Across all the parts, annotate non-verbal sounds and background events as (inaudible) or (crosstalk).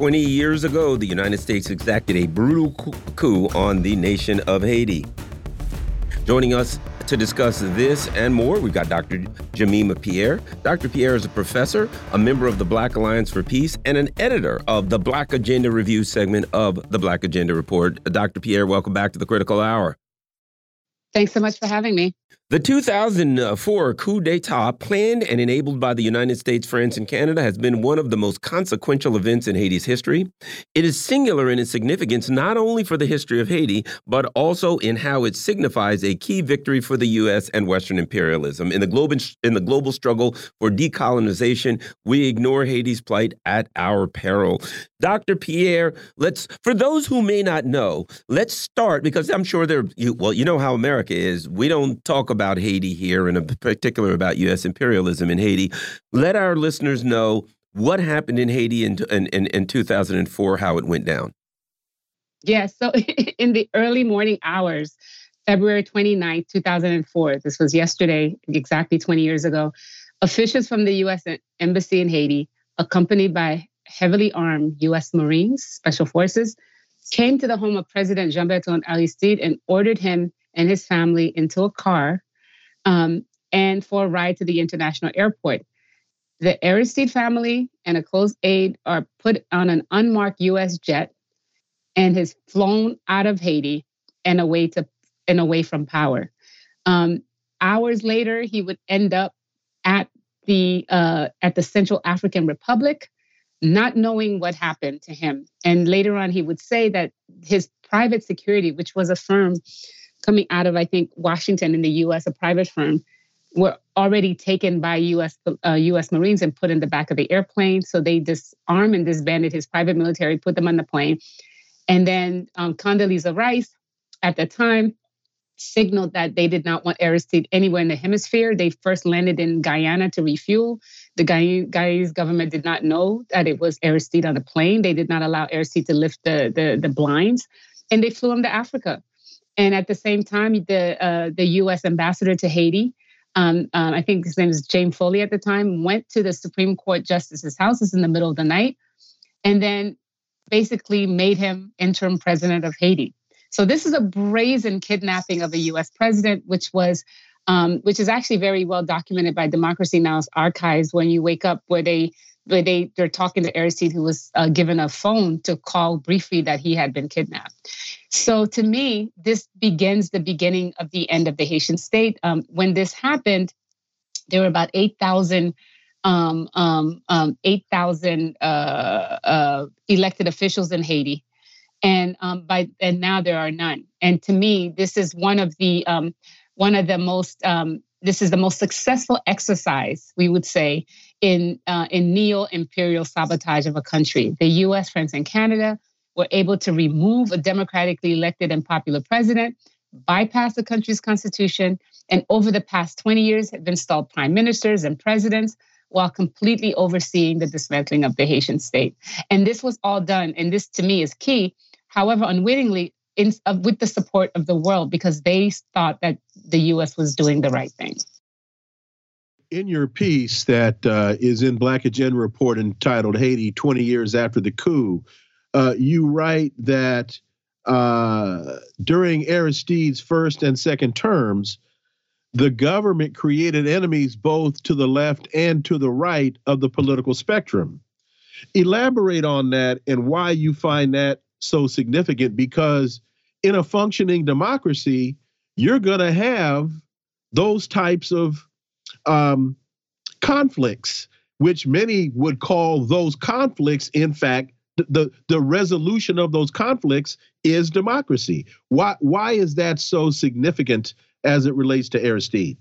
20 years ago, the United States exacted a brutal coup on the nation of Haiti. Joining us to discuss this and more, we've got Dr. Jemima Pierre. Dr. Pierre is a professor, a member of the Black Alliance for Peace, and an editor of the Black Agenda Review segment of the Black Agenda Report. Dr. Pierre, welcome back to the Critical Hour. Thanks so much for having me. The 2004 coup d'etat, planned and enabled by the United States, France, and Canada, has been one of the most consequential events in Haiti's history. It is singular in its significance not only for the history of Haiti, but also in how it signifies a key victory for the U.S. and Western imperialism. In the global, in the global struggle for decolonization, we ignore Haiti's plight at our peril. Dr. Pierre, let's, for those who may not know, let's start because I'm sure there, you, well, you know how America is. We don't talk about about Haiti here, and in particular about U.S. imperialism in Haiti. Let our listeners know what happened in Haiti in, in, in 2004, how it went down. Yes, yeah, so (laughs) in the early morning hours, February 29, 2004, this was yesterday, exactly 20 years ago, officials from the U.S. Embassy in Haiti, accompanied by heavily armed U.S. Marines, Special Forces, came to the home of President Jean Bertrand Aristide and ordered him and his family into a car um, and for a ride to the international airport. The Aristide family and a close aide are put on an unmarked U.S. jet and has flown out of Haiti and away to and away from power. Um, hours later, he would end up at the uh, at the Central African Republic, not knowing what happened to him. And later on, he would say that his private security, which was a firm coming out of, I think, Washington in the US, a private firm, were already taken by US, uh, US Marines and put in the back of the airplane. So they disarmed and disbanded his private military, put them on the plane. And then um, Condoleezza Rice, at the time, signaled that they did not want Aristide anywhere in the hemisphere. They first landed in Guyana to refuel. The Guyanese government did not know that it was Aristide on the plane. They did not allow Aristide to lift the, the, the blinds. And they flew him to Africa. And at the same time, the uh, the U.S. ambassador to Haiti, um, um, I think his name is James Foley at the time, went to the Supreme Court justice's house in the middle of the night, and then basically made him interim president of Haiti. So this is a brazen kidnapping of a U.S. president, which was. Um, which is actually very well documented by Democracy Now's archives. When you wake up, where they where they they're talking to Aristide, who was uh, given a phone to call briefly that he had been kidnapped. So to me, this begins the beginning of the end of the Haitian state. Um, when this happened, there were about 8,000 um, um, um 8,000 uh, uh, elected officials in Haiti. And um, by and now there are none. And to me, this is one of the um, one of the most this is the most successful exercise we would say in uh, in neo imperial sabotage of a country. The U.S., France, and Canada were able to remove a democratically elected and popular president, bypass the country's constitution, and over the past 20 years have installed prime ministers and presidents while completely overseeing the dismantling of the Haitian state. And this was all done, and this to me is key, however, unwittingly, in, uh, with the support of the world, because they thought that the US was doing the right thing. In your piece that uh, is in Black Agenda Report entitled Haiti 20 Years After the Coup, uh, you write that uh, during Aristide's first and second terms, the government created enemies both to the left and to the right of the political spectrum. Elaborate on that and why you find that so significant because in a functioning democracy, you're going to have those types of um, conflicts, which many would call those conflicts, in fact, the the resolution of those conflicts is democracy. Why why is that so significant as it relates to Aristide?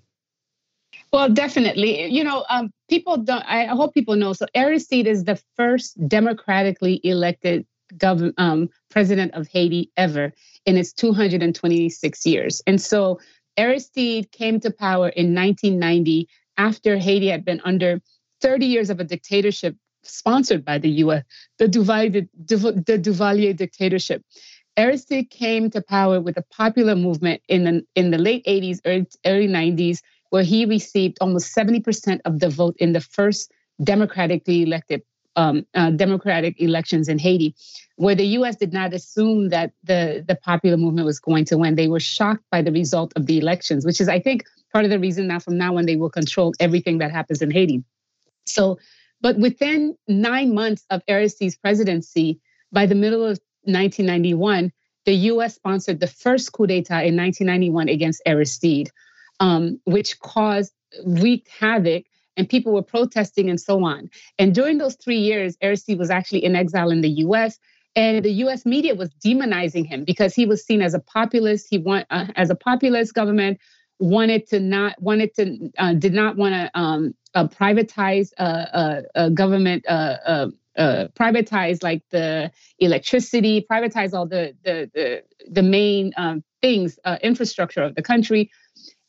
Well, definitely. You know, um, people don't. I hope people know. So Aristide is the first democratically elected government um, president of Haiti ever in its 226 years. And so Aristide came to power in 1990 after Haiti had been under 30 years of a dictatorship sponsored by the US, the Duvalier, the Duvalier dictatorship. Aristide came to power with a popular movement in the, in the late 80s, early, early 90s, where he received almost 70% of the vote in the first democratically elected um, uh, democratic elections in Haiti, where the U.S. did not assume that the the popular movement was going to win. They were shocked by the result of the elections, which is, I think, part of the reason now from now on they will control everything that happens in Haiti. So, but within nine months of Aristide's presidency, by the middle of 1991, the U.S. sponsored the first coup d'état in 1991 against Aristide, um, which caused wreaked havoc and people were protesting and so on. And during those three years, Aristide was actually in exile in the US. And the U.S. media was demonizing him because he was seen as a populist. He want uh, as a populist government wanted to not wanted to uh, did not want to um, uh, privatize uh, uh, government uh, privatize like the electricity, privatize all the the the, the main um, things infrastructure of the country.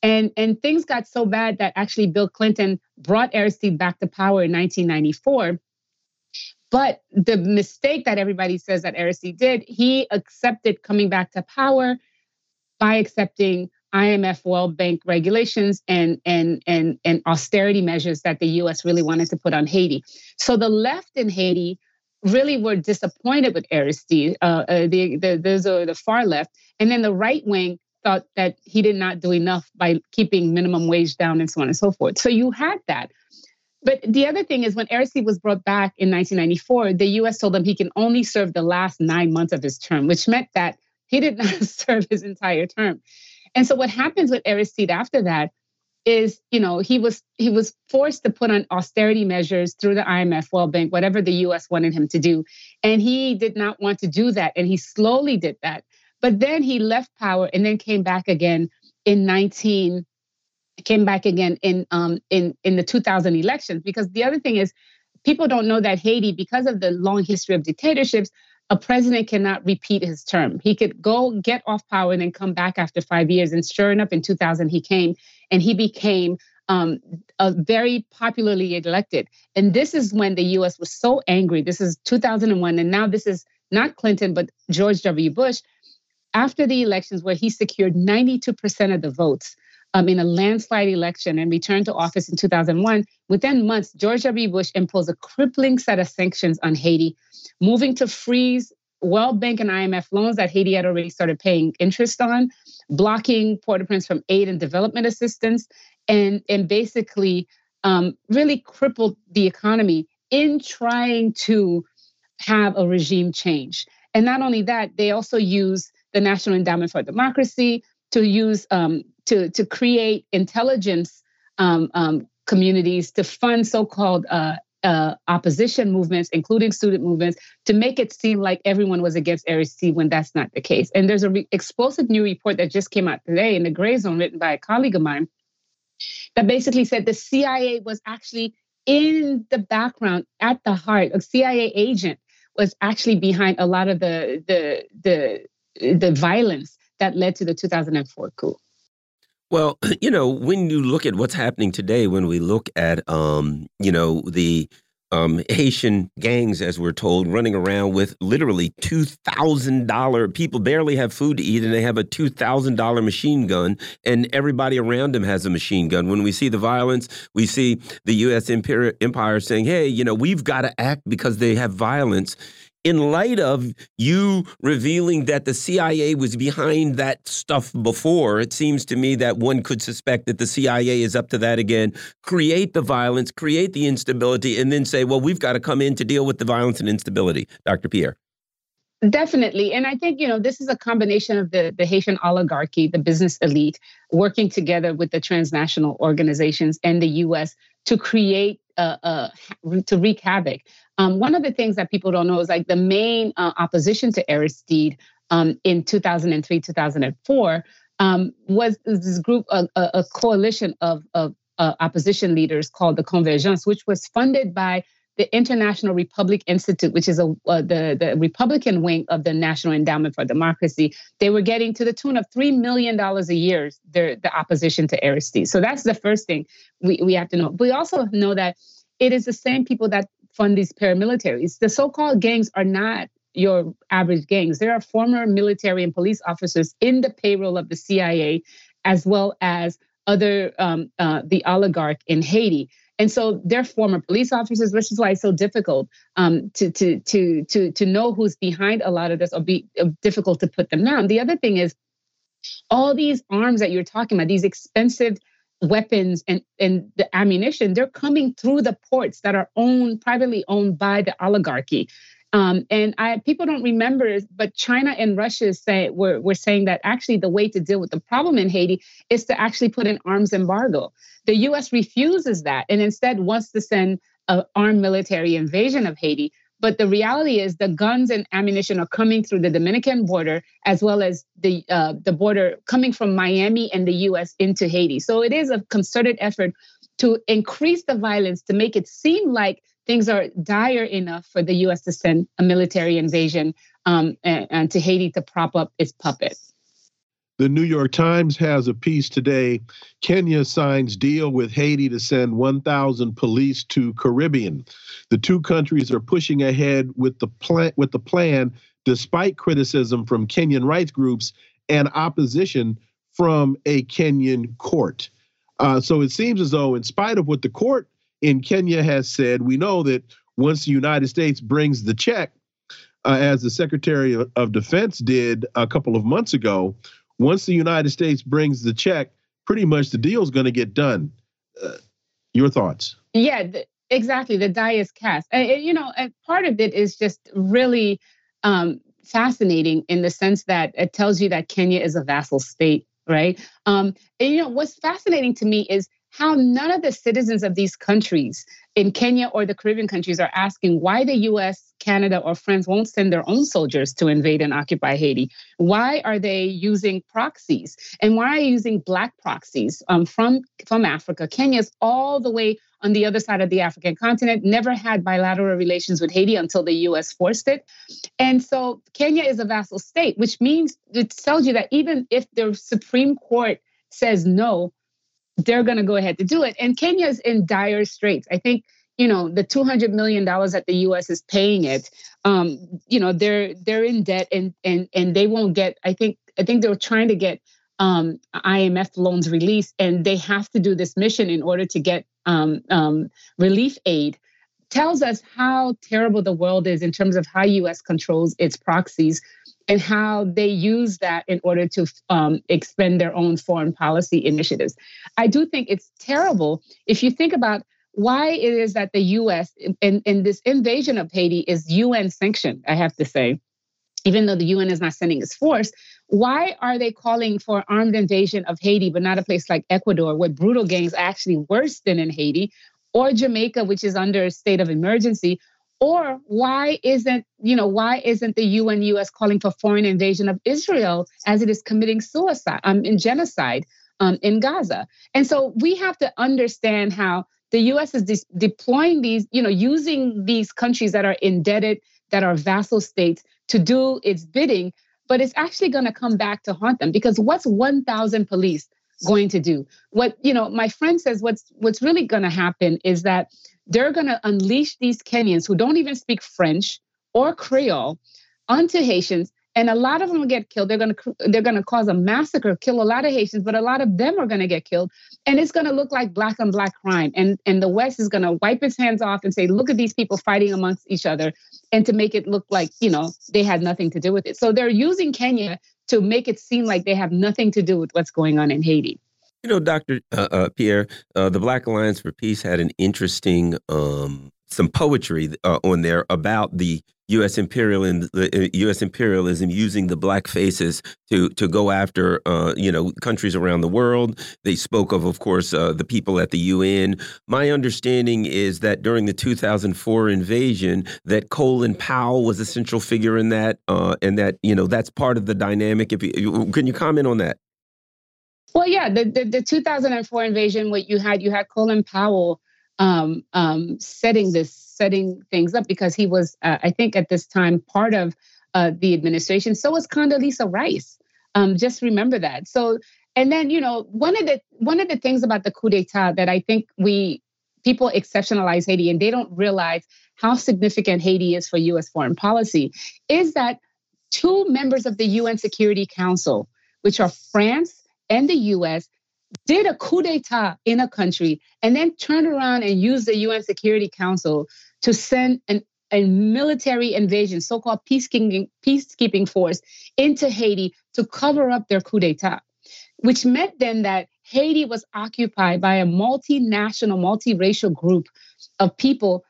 And, and things got so bad that actually Bill Clinton brought Aristide back to power in 1994. But the mistake that everybody says that Aristide did, he accepted coming back to power by accepting IMF World Bank regulations and, and, and, and austerity measures that the US really wanted to put on Haiti. So the left in Haiti really were disappointed with Aristide. Uh, uh, the, the, those are the far left. And then the right wing thought that he did not do enough by keeping minimum wage down and so on and so forth. So you had that. But the other thing is when Aristide was brought back in 1994, the US told him he can only serve the last nine months of his term, which meant that he did not (laughs) serve his entire term. And so what happens with Aristide after that is, you know, he was he was forced to put on austerity measures through the IMF, World Bank, whatever the US wanted him to do. And he did not want to do that. And he slowly did that. But then he left power and then came back again in 19 came back again in um in in the 2000 elections because the other thing is people don't know that Haiti because of the long history of dictatorships a president cannot repeat his term. He could go get off power and then come back after five years. And sure enough, in 2000, he came and he became um, very popularly elected. And this is when the US was so angry. This is 2001. And now this is not Clinton, but George W. Bush after the elections, where he secured 92% of the votes um, in a landslide election and returned to office in 2001, within months, George W. Bush imposed a crippling set of sanctions on Haiti, moving to freeze World Bank and IMF loans that Haiti had already started paying interest on, blocking Port-au-Prince from aid and development assistance, and, and basically um, really crippled the economy in trying to have a regime change. And not only that, they also use the National Endowment for Democracy to use um, to to create intelligence um, um, communities to fund so-called uh, uh, opposition movements, including student movements, to make it seem like everyone was against Aristide when that's not the case. And there's a re- explosive new report that just came out today in the Gray Zone, written by a colleague of mine, that basically said the CIA was actually in the background, at the heart, a CIA agent was actually behind a lot of the the the the violence that led to the 2004 coup. Well, (clears throat) you know, when you look at what's happening today, when we look at, um, you know, the um, Haitian gangs, as we're told, running around with literally two thousand dollar people barely have food to eat, and they have a two thousand dollar machine gun, and everybody around them has a machine gun. When we see the violence, we see the U.S. empire empire saying, "Hey, you know, we've got to act because they have violence." In light of you revealing that the CIA was behind that stuff before, it seems to me that one could suspect that the CIA is up to that again. Create the violence, create the instability, and then say, well, we've got to come in to deal with the violence and instability. Dr. Pierre. Definitely. And I think, you know, this is a combination of the, the Haitian oligarchy, the business elite, working together with the transnational organizations and the US to create, uh, uh, to wreak havoc. Um, one of the things that people don't know is like the main uh, opposition to Aristide um, in 2003, 2004 um, was this group, a, a coalition of, of uh, opposition leaders called the Convergence, which was funded by the International Republic Institute, which is a uh, the the Republican wing of the National Endowment for Democracy, they were getting to the tune of three million dollars a year. The the opposition to Aristide. So that's the first thing we we have to know. We also know that it is the same people that fund these paramilitaries. The so-called gangs are not your average gangs. There are former military and police officers in the payroll of the CIA, as well as other um, uh, the oligarch in Haiti. And so they're former police officers, which is why it's so difficult um, to, to, to, to, to know who's behind a lot of this or be uh, difficult to put them down. The other thing is all these arms that you're talking about, these expensive weapons and, and the ammunition, they're coming through the ports that are owned, privately owned by the oligarchy. Um, and I, people don't remember, but China and Russia say were, were saying that actually the way to deal with the problem in Haiti is to actually put an arms embargo. The U.S. refuses that and instead wants to send an armed military invasion of Haiti. But the reality is the guns and ammunition are coming through the Dominican border as well as the uh, the border coming from Miami and the U.S. into Haiti. So it is a concerted effort to increase the violence to make it seem like things are dire enough for the U.S. to send a military invasion um, and, and, to Haiti to prop up its puppet. The New York Times has a piece today. Kenya signs deal with Haiti to send 1,000 police to Caribbean. The two countries are pushing ahead with the plan. With the plan, despite criticism from Kenyan rights groups and opposition from a Kenyan court. Uh, so it seems as though, in spite of what the court in Kenya has said, we know that once the United States brings the check, uh, as the Secretary of Defense did a couple of months ago, once the United States brings the check, pretty much the deal is going to get done. Uh, your thoughts? Yeah, the, exactly. The die is cast. Uh, you know, part of it is just really um, fascinating in the sense that it tells you that Kenya is a vassal state, right? Um, and, you know, what's fascinating to me is how none of the citizens of these countries in Kenya or the Caribbean countries are asking why the US, Canada, or France won't send their own soldiers to invade and occupy Haiti. Why are they using proxies? And why are they using black proxies um, from, from Africa? Kenya's all the way on the other side of the African continent, never had bilateral relations with Haiti until the US forced it. And so Kenya is a vassal state, which means it tells you that even if the Supreme Court says no, they're going to go ahead to do it. And Kenya is in dire straits. I think you know the 200 million dollars that the US is paying it um you know they're they're in debt and and and they won't get I think I think they're trying to get um IMF loans released and they have to do this mission in order to get um, um relief aid tells us how terrible the world is in terms of how US controls its proxies and how they use that in order to um, expend their own foreign policy initiatives. I do think it's terrible if you think about why it is that the US in, in this invasion of Haiti is UN sanctioned, I have to say, even though the UN is not sending its force. Why are they calling for armed invasion of Haiti, but not a place like Ecuador, where brutal gangs are actually worse than in Haiti, or Jamaica, which is under a state of emergency, or why isn't, you know, why isn't the UN US calling for foreign invasion of Israel as it is committing suicide um, in genocide um, in Gaza? And so we have to understand how the US is de- deploying these, you know, using these countries that are indebted, that are vassal states to do its bidding, but it's actually going to come back to haunt them because what's 1,000 police going to do? What, you know, my friend says what's what's really going to happen is that they're going to unleash these Kenyans who don't even speak French or Creole onto Haitians. And a lot of them will get killed. They're going to they're going to cause a massacre, kill a lot of Haitians, but a lot of them are going to get killed, and it's going to look like black on black crime. And and the West is going to wipe its hands off and say, look at these people fighting amongst each other, and to make it look like you know they had nothing to do with it. So they're using Kenya to make it seem like they have nothing to do with what's going on in Haiti. You know, Dr. Uh, uh, Pierre, uh, the Black Alliance for Peace had an interesting um, some poetry uh, on there about the U.S. imperialism, the U.S. Uh, imperialism using the black faces to to go after uh, you know countries around the world. They spoke of, of course, the people at the UN. My understanding is that during the 2004 invasion, that Colin Powell was a central figure in that, and that you know that's part of the dynamic. If you, can you comment on that? Well, yeah, the, the, the 2004 invasion, what you had, you had Colin Powell um, um, setting this, setting things up because he was, uh, I think, at this time part of uh, the administration. So was Condoleezza Rice. Um, just remember that. So, and then you know, one of the one of the things about the coup d'état that I think we people exceptionalize Haiti and they don't realize how significant Haiti is for U.S. foreign policy is that two members of the UN Security Council, which are France and the US, did a coup d'etat in a country and then turned around and used the UN Security Council to send an, a military invasion, so called peacekeeping, peacekeeping force, into Haiti to cover up their coup d'etat, which meant then that Haiti was occupied by a multinational, multiracial group of people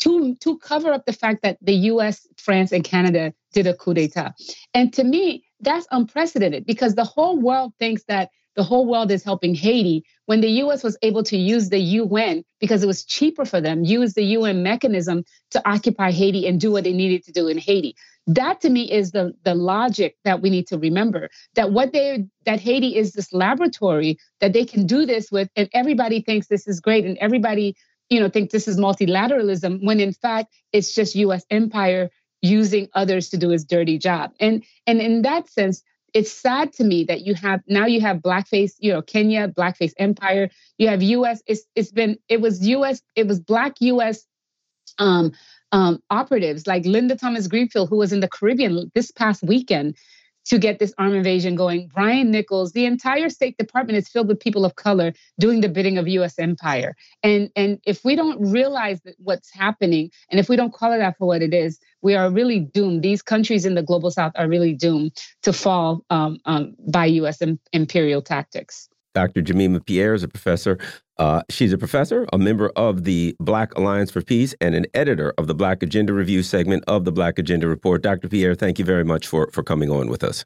to, to cover up the fact that the US, France, and Canada did a coup d'etat. And to me, that's unprecedented because the whole world thinks that the whole world is helping Haiti when the US was able to use the UN because it was cheaper for them, use the UN mechanism to occupy Haiti and do what they needed to do in Haiti. That to me is the, the logic that we need to remember that what they that Haiti is this laboratory that they can do this with, and everybody thinks this is great, and everybody you know think this is multilateralism when in fact it's just US empire using others to do its dirty job. And and in that sense, it's sad to me that you have now you have blackface, you know, Kenya, blackface empire. You have US. It's it's been it was US. It was black US um, um, operatives like Linda Thomas Greenfield, who was in the Caribbean this past weekend, to get this arm invasion going. Brian Nichols, the entire State Department is filled with people of color doing the bidding of U.S. empire. And and if we don't realize that what's happening, and if we don't call it out for what it is, we are really doomed. These countries in the global South are really doomed to fall um, um, by U.S. Im- imperial tactics. Dr. Jemima Pierre is a professor. Uh, she's a professor, a member of the Black Alliance for Peace, and an editor of the Black Agenda Review segment of the Black Agenda Report. Dr. Pierre, thank you very much for, for coming on with us.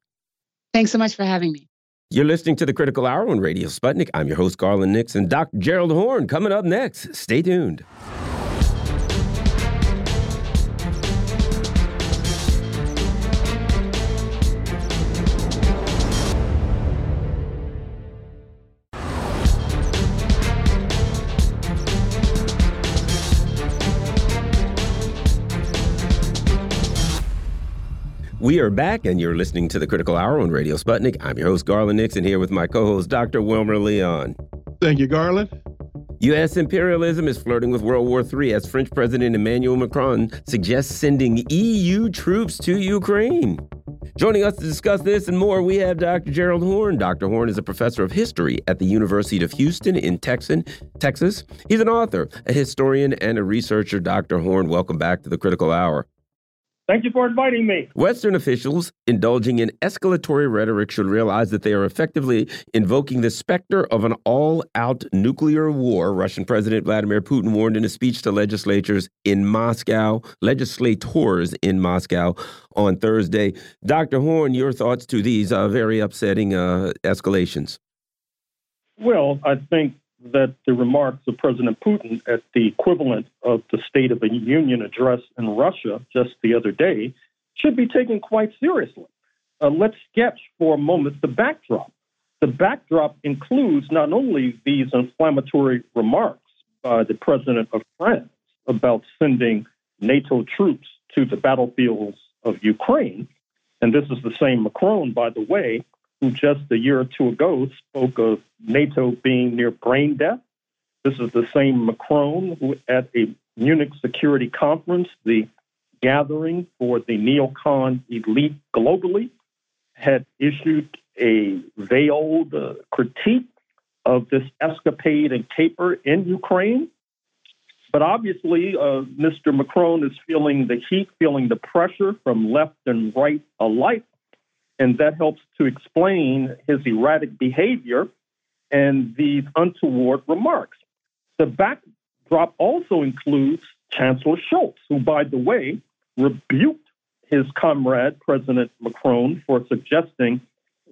Thanks so much for having me. You're listening to the Critical Hour on Radio Sputnik. I'm your host, Garland Nixon. And Dr. Gerald Horne coming up next. Stay tuned. We are back, and you're listening to the Critical Hour on Radio Sputnik. I'm your host, Garland Nixon, here with my co host, Dr. Wilmer Leon. Thank you, Garland. U.S. imperialism is flirting with World War III as French President Emmanuel Macron suggests sending EU troops to Ukraine. Joining us to discuss this and more, we have Dr. Gerald Horne. Dr. Horne is a professor of history at the University of Houston in Texan, Texas. He's an author, a historian, and a researcher. Dr. Horne, welcome back to the Critical Hour. Thank you for inviting me. Western officials indulging in escalatory rhetoric should realize that they are effectively invoking the specter of an all out nuclear war, Russian President Vladimir Putin warned in a speech to legislatures in Moscow, legislators in Moscow on Thursday. Dr. Horne, your thoughts to these uh, very upsetting uh, escalations? Well, I think that the remarks of President Putin at the equivalent of the State of the Union address in Russia just the other day should be taken quite seriously. Uh, let's sketch for a moment the backdrop. The backdrop includes not only these inflammatory remarks by the President of France about sending NATO troops to the battlefields of Ukraine, and this is the same Macron, by the way, who just a year or two ago spoke of NATO being near brain death. This is the same Macron who, at a Munich Security Conference, the gathering for the neocon elite globally, had issued a veiled uh, critique of this escapade and caper in Ukraine. But obviously, uh, Mr. Macron is feeling the heat, feeling the pressure from left and right alike and that helps to explain his erratic behavior and these untoward remarks. The backdrop also includes Chancellor Scholz, who, by the way, rebuked his comrade, President Macron, for suggesting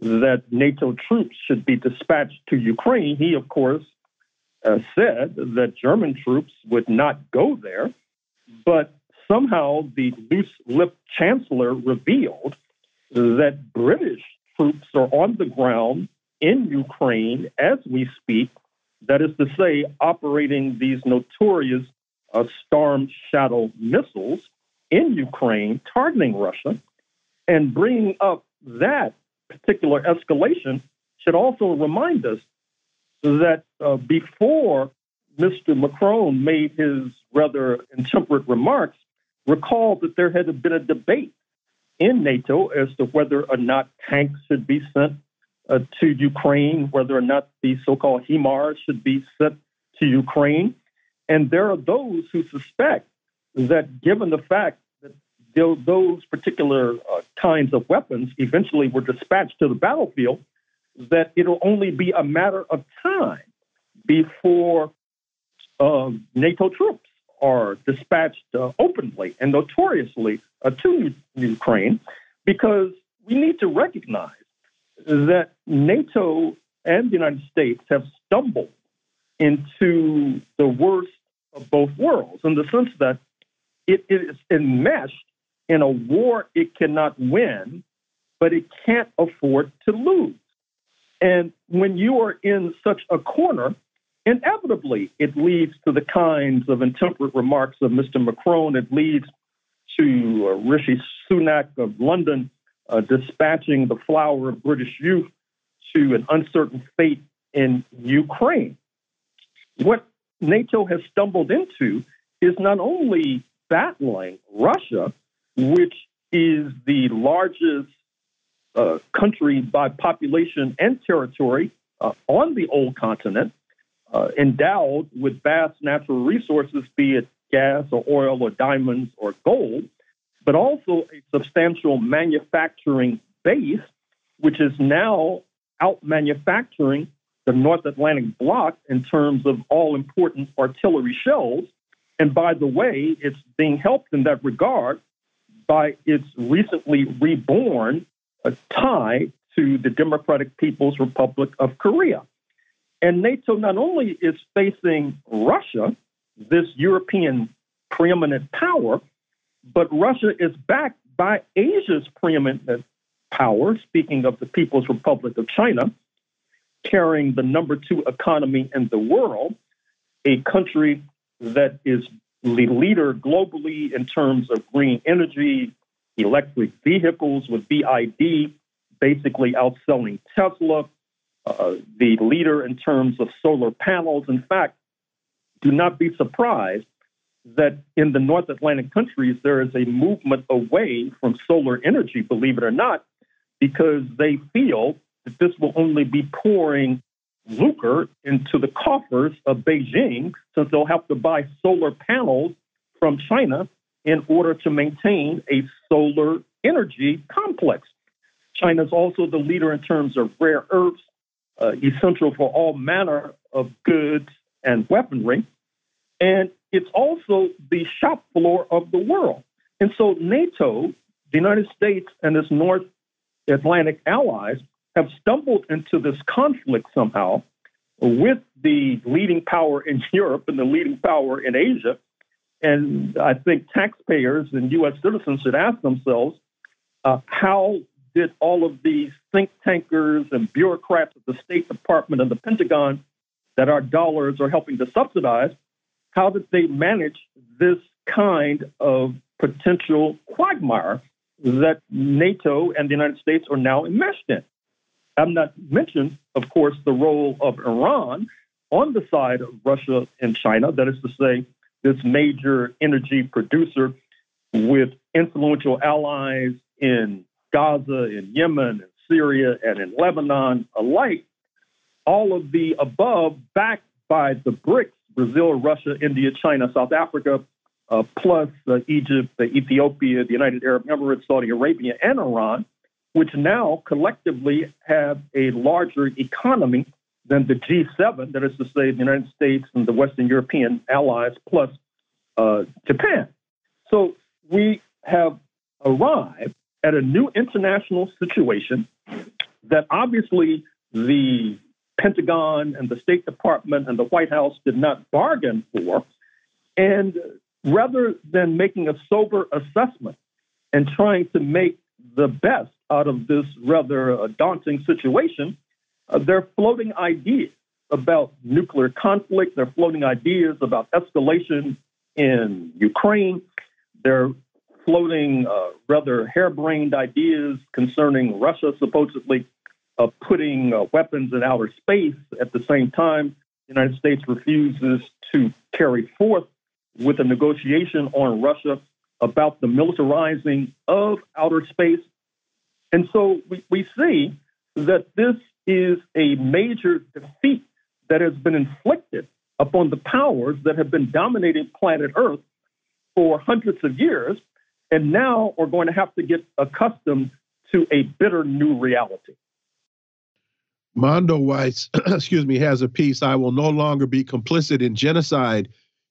that NATO troops should be dispatched to Ukraine. He, of course, uh, said that German troops would not go there, but somehow the loose lipped chancellor revealed that British troops are on the ground in Ukraine as we speak. That is to say, operating these notorious uh, Storm Shadow missiles in Ukraine, targeting Russia, and bringing up that particular escalation should also remind us that uh, before Mr. Macron made his rather intemperate remarks, recall that there had been a debate in NATO as to whether or not tanks should be sent uh, to Ukraine, whether or not the so called HIMARS should be sent to Ukraine. And there are those who suspect that given the fact that those particular uh, kinds of weapons eventually were dispatched to the battlefield, that it'll only be a matter of time before uh, NATO troops are dispatched uh, openly and notoriously uh, to Ukraine, because we need to recognize that NATO and the United States have stumbled into the worst of both worlds in the sense that it is enmeshed in a war it cannot win, but it can't afford to lose. And when you are in such a corner, inevitably it leads to the kinds of intemperate remarks of Mr. Macron. It leads to uh, Rishi Sunak of London uh, dispatching the flower of British youth to an uncertain fate in Ukraine. What NATO has stumbled into is not only battling Russia, which is the largest uh, country by population and territory uh, on the old continent, uh, endowed with vast natural resources, be it gas or oil or diamonds or gold, but also a substantial manufacturing base, which is now out manufacturing the North Atlantic bloc in terms of all important artillery shells. And by the way, it's being helped in that regard by its recently reborn uh, tie to the Democratic People's Republic of Korea. And NATO not only is facing Russia, this European preeminent power, but Russia is backed by Asia's preeminent power, speaking of the People's Republic of China, carrying the number two economy in the world, a country that is the leader globally in terms of green energy, electric vehicles with BYD, basically outselling Tesla, uh, the leader in terms of solar panels. In fact, do not be surprised that in the North Atlantic countries, there is a movement away from solar energy, believe it or not, because they feel that this will only be pouring lucre into the coffers of Beijing, since they'll have to buy solar panels from China in order to maintain a solar energy complex. China is also the leader in terms of rare earths, uh, essential for all manner of goods and weaponry. And it's also the shop floor of the world. And so NATO, the United States, and its North Atlantic allies have stumbled into this conflict somehow with the leading power in (laughs) Europe and the leading power in Asia. And I think taxpayers and U.S. citizens should ask themselves uh, how did all of these think tankers and bureaucrats at the State Department and the Pentagon that our dollars are helping to subsidize how did they manage this kind of potential quagmire that NATO and the United States are now enmeshed in? I'm not mentioned, of course, the role of Iran on the side of Russia and China, that is to say, this major energy producer with influential allies in Gaza, in Yemen, in Syria, and in Lebanon alike, all of the above backed by the BRICS Brazil, Russia, India, China, South Africa, uh, plus uh, Egypt, Ethiopia, the United Arab Emirates, Saudi Arabia, and Iran, which now collectively have a larger economy than the G7, that is to say, the United States and the Western European allies, plus uh, Japan. So we have arrived at a new international situation that obviously the Pentagon and the State Department and the White House did not bargain for. And rather than making a sober assessment and trying to make the best out of this rather uh, daunting situation, uh, they're floating ideas about nuclear conflict. They're floating ideas about escalation in Ukraine. They're floating uh, rather harebrained ideas concerning Russia supposedly uh, putting uh, weapons in outer space. At the same time, the United States refuses to carry forth with a negotiation on Russia about the militarizing of outer space. And so we, we see that this is a major defeat that has been inflicted upon the powers that have been dominating planet Earth for hundreds of years, and now we're going to have to get accustomed to a bitter new reality. Mondoweiss, (clears throat) excuse me, has a piece. I will no longer be complicit in genocide.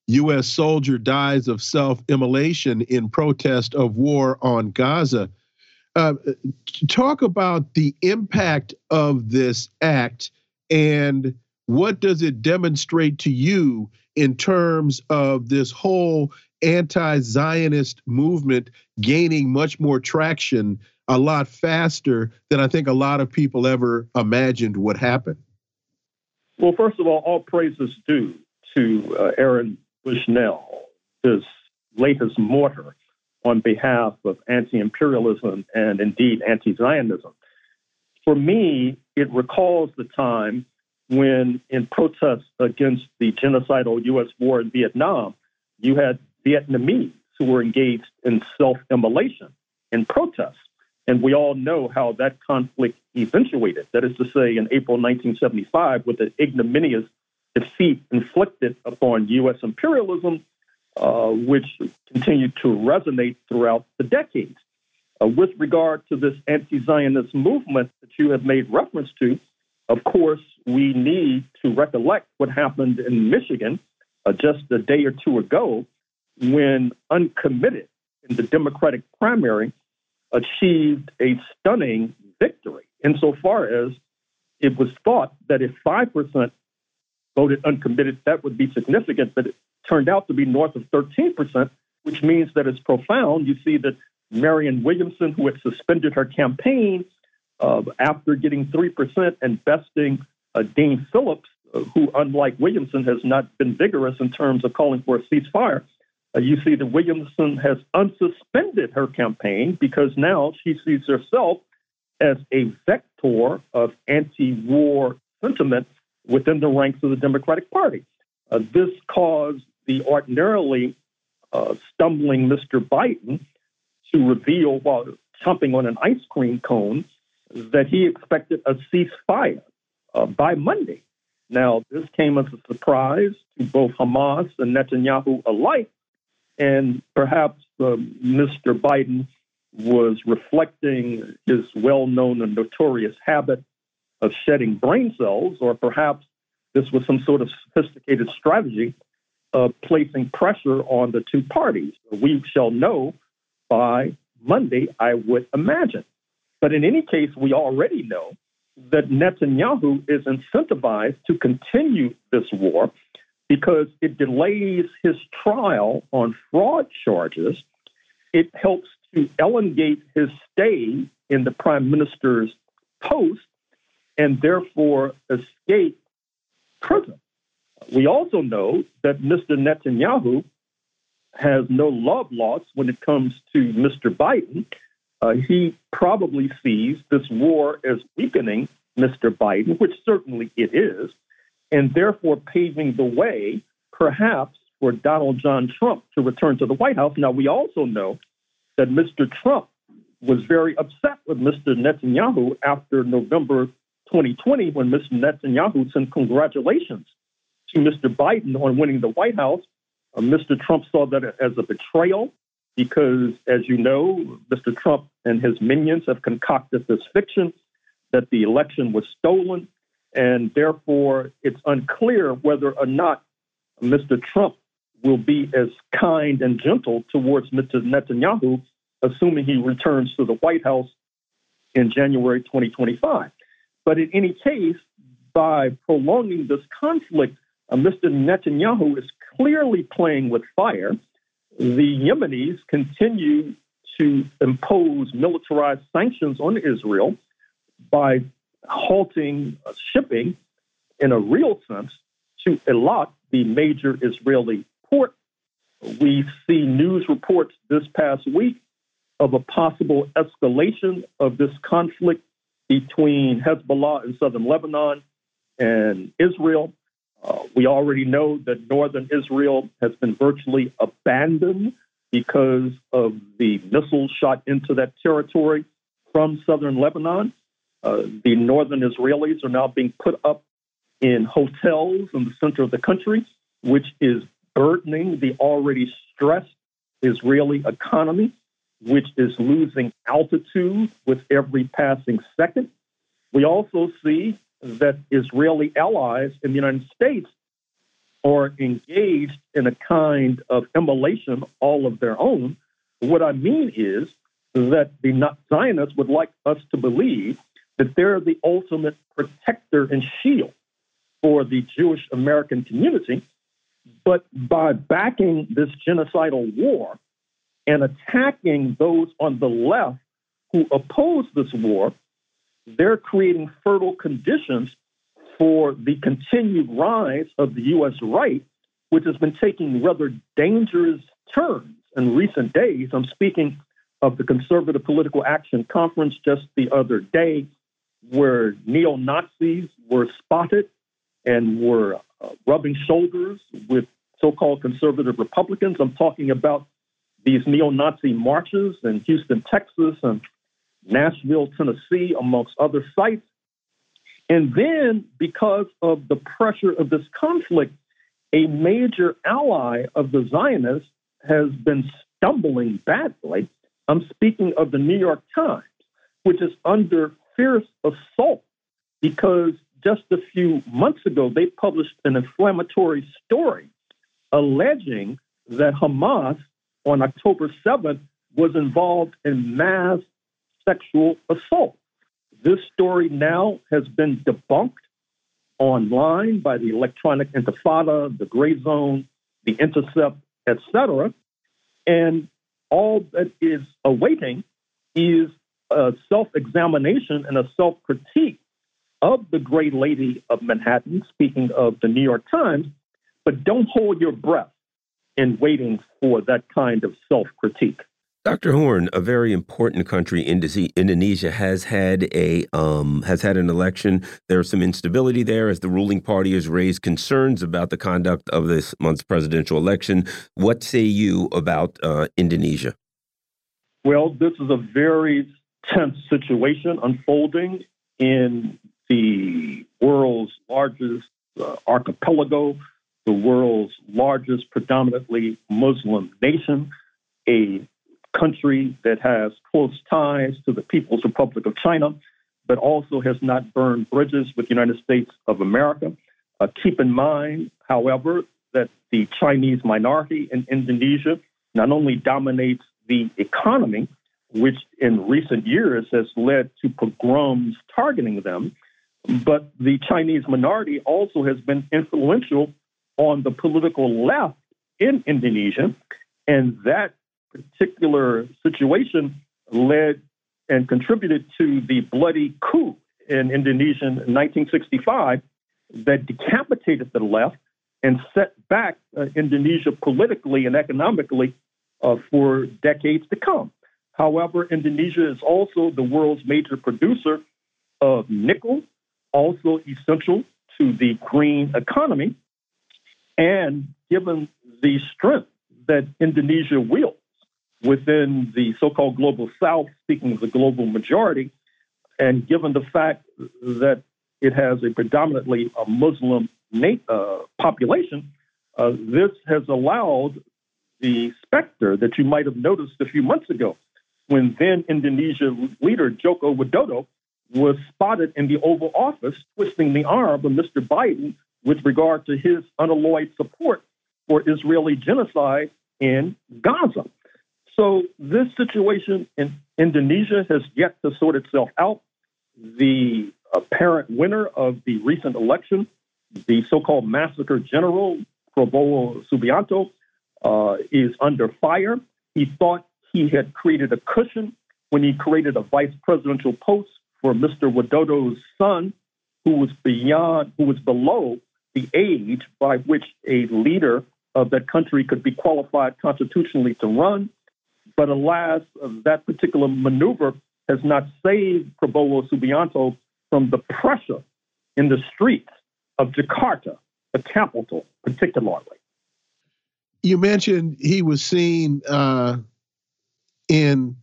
U.S. soldier dies of self-immolation in protest of war on Gaza. Uh, talk about the impact of this act and what does it demonstrate to you in terms of this whole anti-Zionist movement gaining much more traction a lot faster than I think a lot of people ever imagined would happen? Well, first of all, all praises due to uh, Aaron Bushnell, his latest martyr on behalf of anti imperialism and indeed anti Zionism. For me, it recalls the time when, in protest against the genocidal U.S. war in Vietnam, you had Vietnamese who were engaged in self immolation in protest. And we all know how that conflict eventuated. That is to say, in April 1975, with the ignominious defeat inflicted upon U.S. imperialism, uh, which continued to resonate throughout the decades. Uh, with regard to this anti Zionist movement that you have made reference to, of course, we need to recollect what happened in Michigan uh, just a day or two ago when uncommitted in the Democratic primary achieved a stunning victory insofar as it was thought that if 5% voted uncommitted, that would be significant, but it turned out to be north of 13%, which means that it's profound. You see that Marianne Williamson, who had suspended her campaign uh, after getting 3% and besting uh, Dean Phillips, uh, who, unlike Williamson, has not been vigorous in terms of calling for a ceasefire. Uh, you see that Williamson has unsuspended her campaign because now she sees herself as a vector of anti war sentiment within the ranks of the Democratic Party. Uh, this caused the ordinarily uh, stumbling Mr. Biden to reveal while chomping on an ice cream cone that he expected a ceasefire uh, by Monday. Now, this came as a surprise to both Hamas and Netanyahu alike, and perhaps uh, Mr. Biden was reflecting his well known and notorious habit of shedding brain cells, or perhaps this was some sort of sophisticated strategy of placing pressure on the two parties. We shall know by Monday, I would imagine. But in any case, we already know that Netanyahu is incentivized to continue this war because it delays his trial on fraud charges. It helps to elongate his stay in the prime minister's post and therefore escape prison. We also know that Mr. Netanyahu has no love lost when it comes to Mr. Biden. Uh, he probably sees this war as weakening Mr. Biden, which certainly it is, and therefore paving the way, perhaps, for Donald John Trump to return to the White House. Now, we also know that Mr. Trump was very upset with Mr. Netanyahu after November 2020 when Mr. Netanyahu sent congratulations to Mr. Biden on winning the White House. Uh, Mr. Trump saw that as a betrayal because, as you know, Mr. Trump and his minions have concocted this fiction that the election was stolen, and therefore it's unclear whether or not Mr. Trump will be as kind and gentle towards Mr. Netanyahu, assuming he returns to the White House in January 2025. But in any case, by prolonging this conflict, uh, Mr. Netanyahu is clearly playing with fire. The Yemenis continue to impose militarized sanctions on Israel by halting shipping in a real sense to Eilat, the major Israeli port. We see news reports this past week of a possible escalation of this conflict between Hezbollah in southern Lebanon and Israel. Uh, we already know that northern Israel has been virtually abandoned because of the missiles shot into that territory from southern Lebanon. Uh, the northern Israelis are now being put up in hotels in the center of the country, which is burdening the already stressed Israeli economy, which is losing altitude with every passing second. We also see that Israeli allies in the United States are engaged in a kind of immolation all of their own. What I mean is that the Zionists would like us to believe that they're the ultimate protector and shield for the Jewish American community. But by backing this genocidal war and attacking those on the left who oppose this war, they're creating fertile conditions for the continued rise of the U.S. right, which has been taking rather dangerous turns in recent days. I'm speaking of the Conservative Political Action Conference just the other day, where neo Nazis were spotted and were uh, rubbing shoulders with so called conservative Republicans. I'm talking about these neo Nazi marches in Houston, Texas, and Nashville, Tennessee, amongst other sites. And then, because of the pressure of this conflict, a major ally of the Zionists has been stumbling badly. I'm speaking of the New York Times, which is under fierce assault because just a few months ago they published an inflammatory story alleging that Hamas on October 7th was involved in mass sexual assault. This story now has been debunked online by the Electronic Intifada, the Gray Zone, the Intercept, etc. And all that is awaiting is a self examination and a self critique of the great lady of Manhattan, speaking of the New York Times, but don't hold your breath in waiting for that kind of self critique. Dr. Horne, a very important country, in Indonesia, has had a um, has had an election. There's some instability there as the ruling party has raised concerns about the conduct of this month's presidential election. What say you about uh, Indonesia? Well, this is a very tense situation unfolding in the world's largest uh, archipelago, the world's largest predominantly Muslim nation, a country that has close ties to the People's Republic of China, but also has not burned bridges with the United States of America. Uh, keep in mind, however, that the Chinese minority in Indonesia not only dominates the economy, which in recent years has led to pogroms targeting them, but the Chinese minority also has been influential on the political left in Indonesia, and that particular situation led and contributed to the bloody coup in Indonesia in 1965 that decapitated the left and set back uh, Indonesia politically and economically uh, for decades to come. However, Indonesia is also the world's major producer of nickel, also essential to the green economy. And given the strength that Indonesia wields within the so called global south, speaking of the global majority, and given the fact that it has a predominantly a Muslim uh, population, uh, this has allowed the specter that you might have noticed a few months ago when then Indonesia leader Joko Widodo was spotted in the Oval Office twisting the arm of Mr. Biden with regard to his unalloyed support for Israeli genocide in Gaza. So this situation in Indonesia has yet to sort itself out. The apparent winner of the recent election, the so-called massacre general Prabowo Subianto, uh, is under fire. He thought he had created a cushion when he created a vice presidential post for Mr. Widodo's son, who was beyond, who was below the age by which a leader of that country could be qualified constitutionally to run. But alas, that particular maneuver has not saved Prabowo Subianto from the pressure in the streets of Jakarta, the capital, particularly. You mentioned he was seen uh, in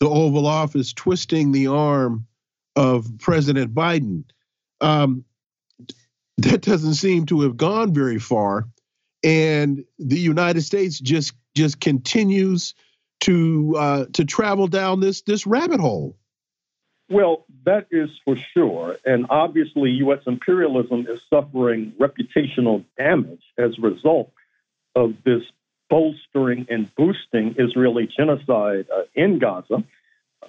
the Oval Office twisting the arm of President Biden. Um, that doesn't seem to have gone very far, and the United States just just continues to uh, to travel down this this rabbit hole. Well, that is for sure. And obviously, U.S. imperialism is suffering reputational damage as a result of this bolstering and boosting Israeli genocide uh, in Gaza.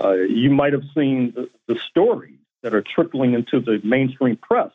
Uh, you might have seen the, the stories that are trickling into the mainstream press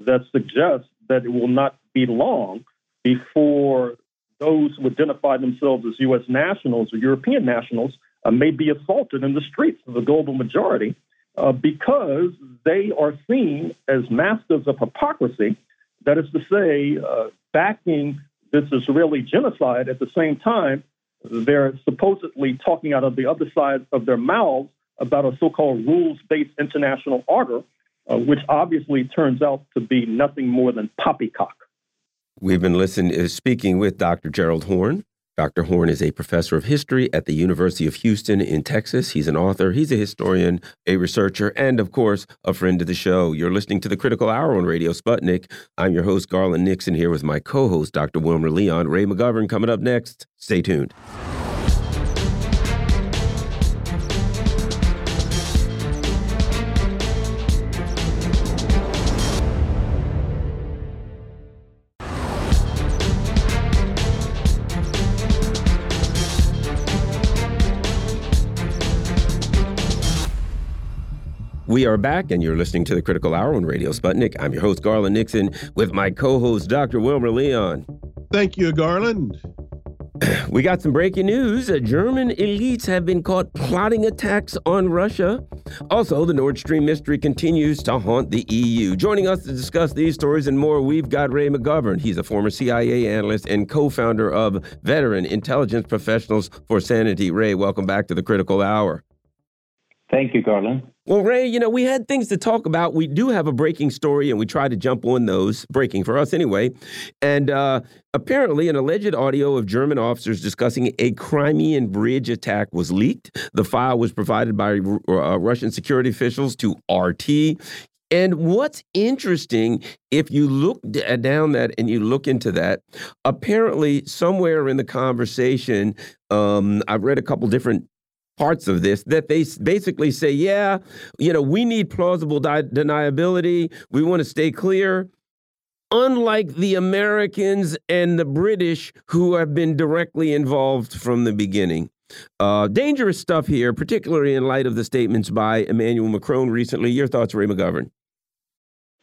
that suggest that it will not be long before those who identify themselves as U.S. nationals or European nationals uh, may be assaulted in the streets of the global majority uh, because they are seen as masters of hypocrisy. That is to say, uh, backing this Israeli genocide at the same time, they're supposedly talking out of the other side of their mouths about a so called rules based international order, uh, which obviously turns out to be nothing more than poppycock. We've been listening, uh, speaking with Dr. Gerald Horne. Dr. Horne is a professor of history at the University of Houston in Texas. He's an author, he's a historian, a researcher, and of course, a friend of the show. You're listening to the Critical Hour on Radio Sputnik. I'm your host, Garland Nixon, here with my co host, Dr. Wilmer Leon. Ray McGovern coming up next. Stay tuned. We are back, and you're listening to the Critical Hour on Radio Sputnik. I'm your host, Garland Nixon, with my co host, Dr. Wilmer Leon. Thank you, Garland. (clears throat) We got some breaking news. Uh, German elites have been caught plotting attacks on Russia. Also, the Nord Stream mystery continues to haunt the EU. Joining us to discuss these stories and more, we've got Ray McGovern. He's a former CIA analyst and co founder of Veteran Intelligence Professionals for Sanity. Ray, welcome back to the Critical Hour. Thank you, Garland. Well, Ray, you know, we had things to talk about. We do have a breaking story, and we try to jump on those, breaking for us anyway. And uh, apparently, an alleged audio of German officers discussing a Crimean bridge attack was leaked. The file was provided by uh, Russian security officials to RT. And what's interesting, if you look down that and you look into that, apparently somewhere in the conversation, um, I've read a couple different parts of this that they basically say, yeah, you know, we need plausible deniability. We want to stay clear. Unlike the Americans and the British who have been directly involved from the beginning. Uh, dangerous stuff here, particularly in light of the statements by Emmanuel Macron recently. Your thoughts, Ray McGovern?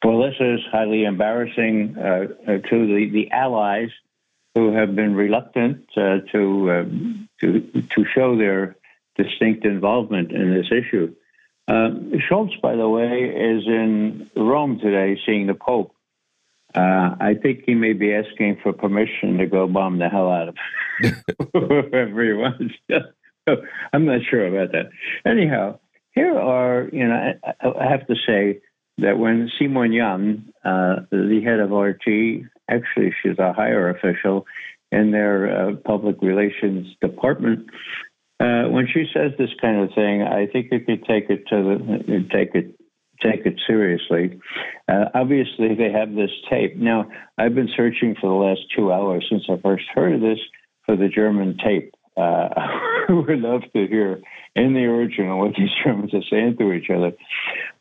Well, this is highly embarrassing uh, uh to the, the allies who have been reluctant uh, to, um, to to show their distinct involvement in this issue. Uh, Scholz, by the way, is in Rome today seeing the Pope. Uh, I think he may be asking for permission to go bomb the hell out of (laughs) whoever he wants. (laughs) I'm not sure about that. Anyhow, here are, you know, I, I have to say that when Simonyan, uh, the head of RT, actually she's a higher official in their uh, public relations department, uh, when she says this kind of thing, I think you could take it to the take it take it seriously. Uh, obviously, they have this tape. Now, I've been searching for the last two hours since I first heard of this for the German tape. Uh, (laughs) I would love to hear in the original what these Germans are saying to each other.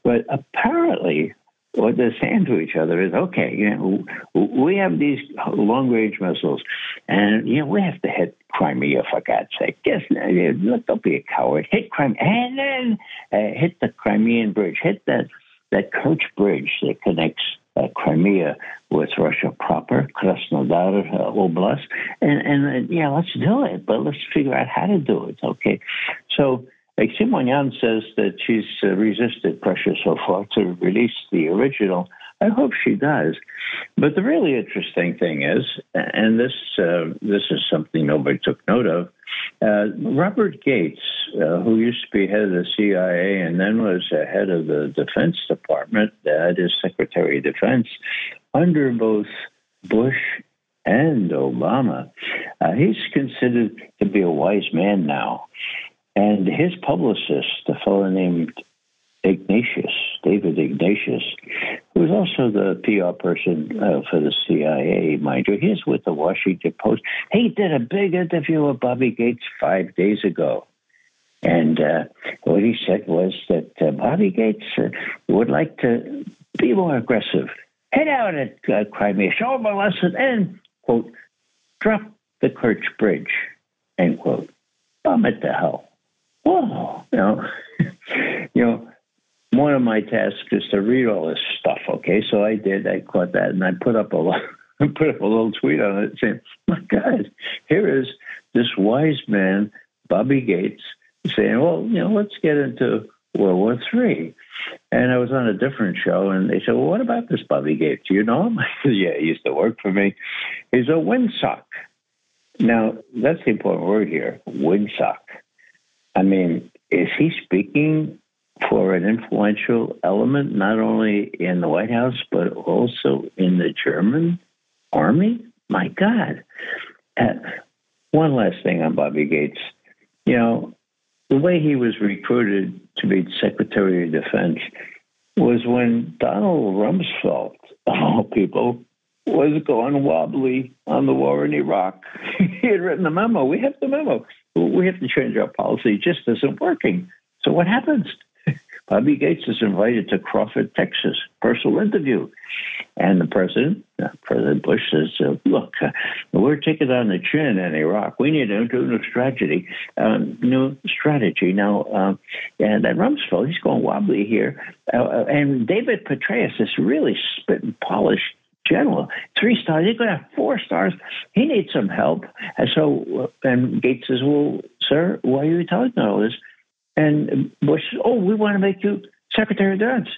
But apparently, what they're saying to each other is, okay, you know, we have these long range missiles, and you know we have to hit Crimea for God's sake. Just look, don't be a coward. Hit Crimea, and then uh, hit the Crimean bridge. Hit that that Kerch bridge that connects uh, Crimea with Russia proper, Krasnodar uh, Oblast, and and uh, yeah, let's do it. But let's figure out how to do it. Okay, so Like says that she's uh, resisted pressure so far to release the original. I hope she does. But the really interesting thing is, and this uh, this is something nobody took note of. Uh, Robert Gates, uh, who used to be head of the CIA and then was head of the Defense Department, that is Secretary of Defense, under both Bush and Obama, uh, he's considered to be a wise man now. And his publicist, a fellow named Ignatius, David Ignatius, who was also the PR person uh, for the CIA, mind you. He's with the Washington Post. He did a big interview with Bobby Gates five days ago. And uh, what he said was that uh, Bobby Gates uh, would like to be more aggressive. Head out at uh, Crimea, show him a lesson, and, quote, drop the Kerch Bridge, end quote. Bomb it to hell. Whoa, you know, (laughs) you know, one of my tasks is to read all this stuff. Okay, so I did. I caught that, and I put up a (laughs) put up a little tweet on it saying, "My God, here is this wise man, Bobby Gates, saying, well, you know, let's get into World War Three. And I was on a different show, and they said, "Well, what about this Bobby Gates? Do you know him?" I (laughs) said, "Yeah, he used to work for me. He's a windsock." Now, that's the important word here, windsock. I mean, is he speaking for an influential element, not only in the White House, but also in the German army? My God. Uh, one last thing on Bobby Gates. You know, the way he was recruited to be Secretary of Defense was when Donald Rumsfeld, of all people, was going wobbly on the war in Iraq. (laughs) he had written a memo. We have the memo. We have to change our policy. It just isn't working. So what happens? (laughs) Bobby Gates is invited to Crawford, Texas, personal interview. And the president, uh, President Bush, says, uh, Look, uh, we're taking on the chin in Iraq. We need a new strategy. Um, new strategy. Now, and that Rumsfeld, he's going wobbly here. Uh, and David Petraeus, is really spit and polished general. Three stars. He's going to have four stars. He needs some help. And so, uh, and Gates says, Well, sir, why are you telling me all this? And Bush says, Oh, we want to make you Secretary of Defense.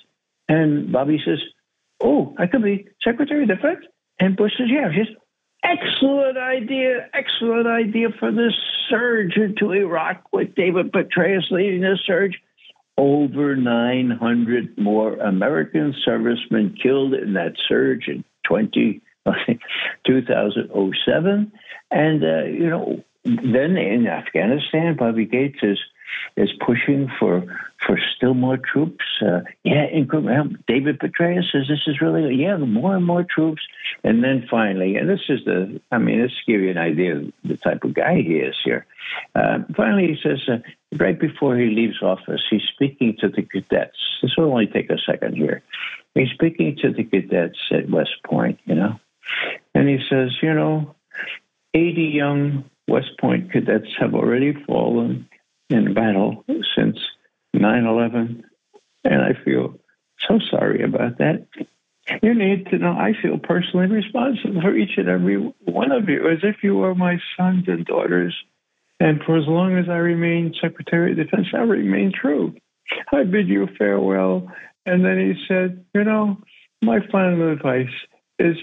And Bobby says, Oh, I could be Secretary of Defense? And Bush says, Yeah. She says, Excellent idea, excellent idea for this surge into Iraq with David Petraeus leading the surge. Over 900 more American servicemen killed in that surge in 20, 2007. And, uh, you know, then in Afghanistan, Bobby Gates is is pushing for for still more troops. Uh, yeah, David Petraeus says this is really yeah, more and more troops. And then finally, and this is the I mean, this give you an idea of the type of guy he is here. Uh, finally, he says uh, right before he leaves office, he's speaking to the cadets. This will only take a second here. He's speaking to the cadets at West Point, you know, and he says, you know, 80 young West Point cadets have already fallen in battle since 9 11. And I feel so sorry about that. You need to know I feel personally responsible for each and every one of you as if you were my sons and daughters. And for as long as I remain Secretary of Defense, I remain true. I bid you farewell. And then he said, You know, my final advice is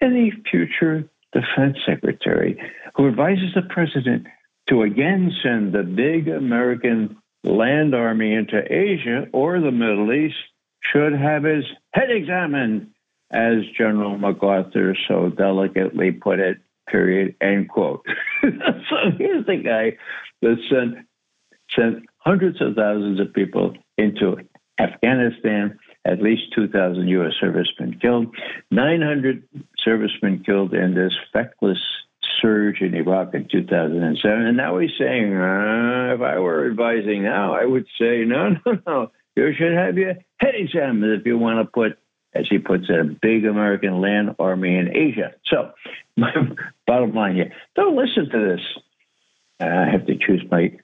any future defense secretary who advises the president to again send the big American land army into Asia or the Middle East should have his head examined, as General MacArthur so delicately put it, period, end quote. (laughs) so here's the guy that sent, sent hundreds of thousands of people into Afghanistan, at least 2,000 U.S. servicemen killed, 900 servicemen killed in this feckless surge in Iraq in 2007. And now he's saying, uh, if I were advising now, I would say, no, (laughs) no, no. You should have your head examined if you want to put, as he puts it, a big American land army in Asia. So, (laughs) my bottom line here don't listen to this. I have to choose my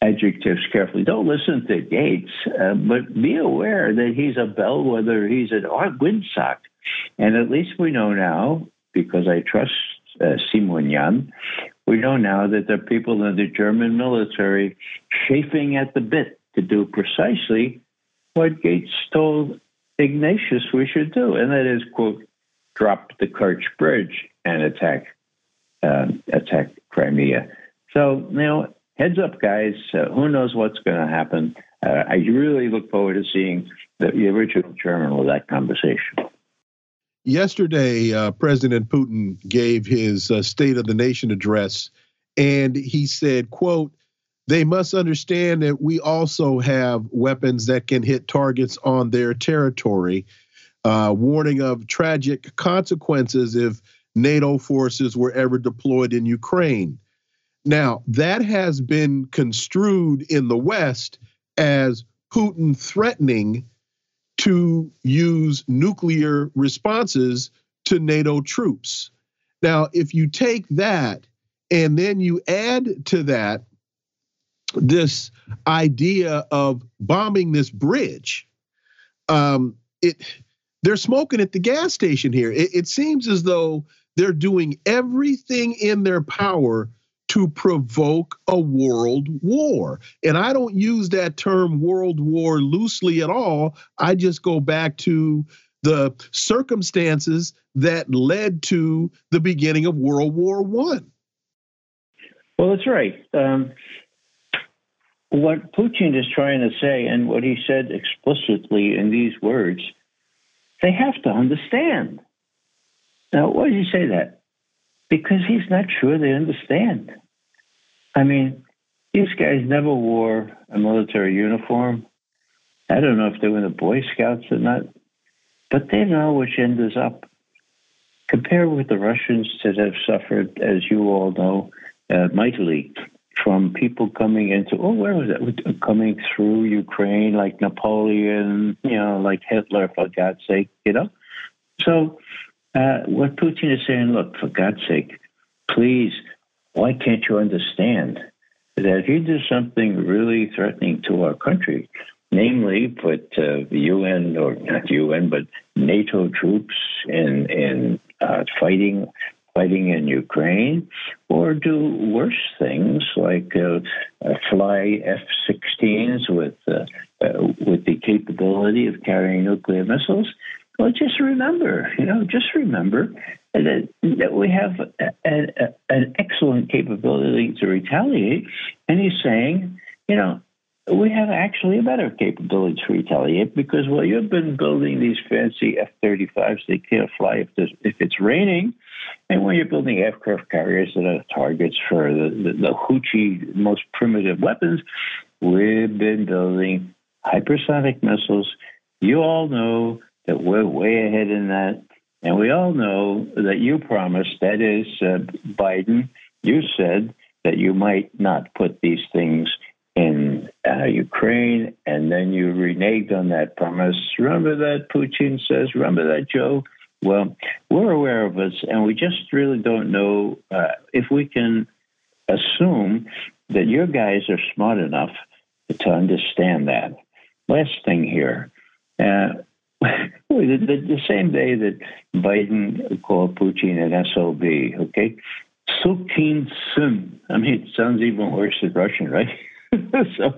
adjectives carefully. Don't listen to Gates, uh, but be aware that he's a bellwether, he's an windsock. And at least we know now, because I trust uh, Simonian, we know now that there are people in the German military chafing at the bit to do precisely what Gates told Ignatius we should do, and that is, quote, drop the Kerch Bridge and attack uh, attack Crimea. So, you know, heads up, guys. Uh, who knows what's going to happen? Uh, I really look forward to seeing the, the original German of that conversation. Yesterday, uh, President Putin gave his uh, State of the Nation address, and he said, "quote They must understand that we also have weapons that can hit targets on their territory." Uh, warning of tragic consequences if NATO forces were ever deployed in Ukraine. Now, that has been construed in the West as Putin threatening to use nuclear responses to NATO troops. Now, if you take that and then you add to that this idea of bombing this bridge, um, it they're smoking at the gas station here. It, it seems as though they're doing everything in their power to provoke a world war. And I don't use that term world war loosely at all. I just go back to the circumstances that led to the beginning of World War One. Well, that's right. Um, what Putin is trying to say, and what he said explicitly in these words, they have to understand. Now, why did he say that? Because he's not sure they understand. I mean, these guys never wore a military uniform. I don't know if they were in the Boy Scouts or not, but they know which end is up. Compared with the Russians that have suffered, as you all know, uh, mightily from people coming into, oh, where was it? Coming through Ukraine, like Napoleon, you know, like Hitler, for God's sake, you know? So, uh, what Putin is saying, look, for God's sake, please why can't you understand that if you do something really threatening to our country, namely put uh, the UN or not UN but NATO troops in in uh, fighting fighting in Ukraine, or do worse things like uh, uh fly F-16s with uh, uh, with the capability of carrying nuclear missiles. Well, just remember, you know, just remember that, that we have a, a, an excellent capability to retaliate. And he's saying, you know, we have actually a better capability to retaliate because, well, you've been building these fancy F 35s, they can't fly if, if it's raining. And when you're building aircraft carriers that are targets for the, the, the Houthi, most primitive weapons, we've been building hypersonic missiles. You all know that we're way ahead in that. And we all know that you promised, that is, uh, Biden, you said that you might not put these things in uh, Ukraine, and then you reneged on that promise. Remember that, Putin says? Remember that, Joe? Well, we're aware of this, and we just really don't know uh, if we can assume that your guys are smart enough to understand that. Last thing here. Uh, the, the, same day that Biden called Putin an SOB, okay? Sukin Sim. I mean, it sounds even worse in Russian, right? (laughs) so,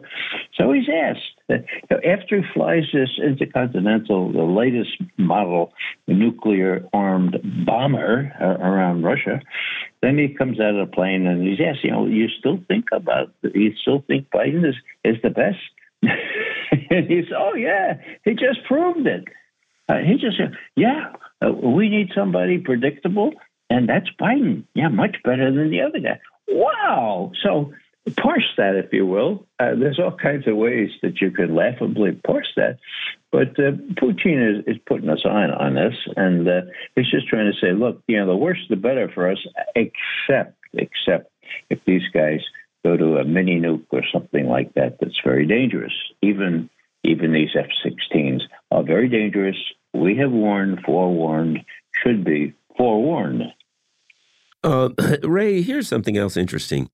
so he's asked after he flies this intercontinental, the latest model nuclear armed bomber uh, around Russia. Then he comes out of the plane and he's asked, you know, you still think about, you still think Biden is, is the best? And (laughs) he said, oh, yeah, he just proved it. Uh, he just said, yeah, uh, we need somebody predictable, and that's Biden. Yeah, much better than the other guy. Wow. So parse that, if you will. Uh, there's all kinds of ways that you could laughably parse that. But uh, Putin is, is putting us on on this, and uh, he's just trying to say, look, you know, the worse the better for us, except except if these guys go to a mini nuke or something like that that's very dangerous. Even even these F-16s are very dangerous. We have warned, forewarned, should be forewarned. Uh, (clears throat) Ray, here's something else interesting.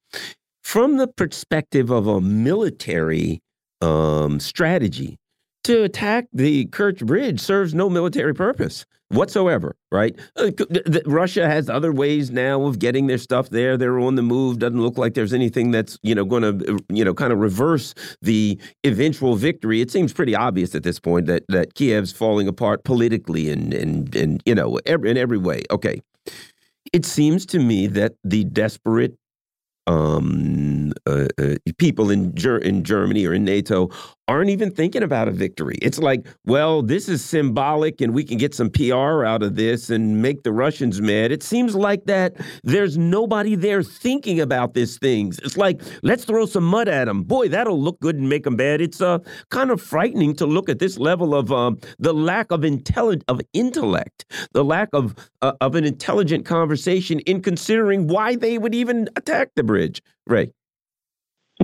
From the perspective of a military um, strategy, to attack the Kerch Bridge serves no military purpose whatsoever, right? Uh, Russia has other ways now of getting their stuff there. They're on the move. Doesn't look like there's anything that's you know going to you know kind of reverse the eventual victory. It seems pretty obvious at this point that that Kiev's falling apart politically and and and you know every, in every way. Okay, it seems to me that the desperate um, uh, uh, people in Ger in Germany or in NATO aren't even thinking about a victory. It's like, well, this is symbolic and we can get some PR out of this and make the Russians mad. It seems like that there's nobody there thinking about these things. It's like, let's throw some mud at them. Boy, that'll look good and make them bad. It's uh, kind of frightening to look at this level of um, the lack of intelligent of intellect, the lack of uh, of an intelligent conversation in considering why they would even attack the Ray.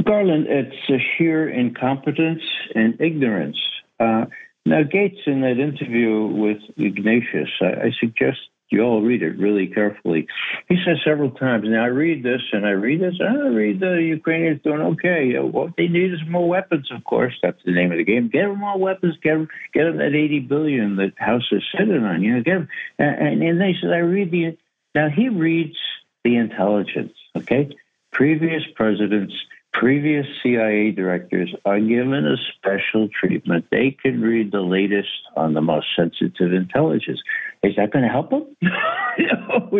Garland, it's a sheer incompetence and ignorance. Uh, now, Gates, in that interview with Ignatius, I, I, suggest you all read it really carefully. He says several times, now I read this and I read this, and I read the Ukrainians doing okay. What they need is more weapons, of course. That's the name of the game. Get them more weapons. Get them, get them that 80 billion that House is sitting on. You know, get them. And, and they said, I read the. Now, he reads the intelligence, okay? Previous presidents Previous CIA directors are given a special treatment. They can read the latest on the most sensitive intelligence. Is that going to help them? (laughs) you know,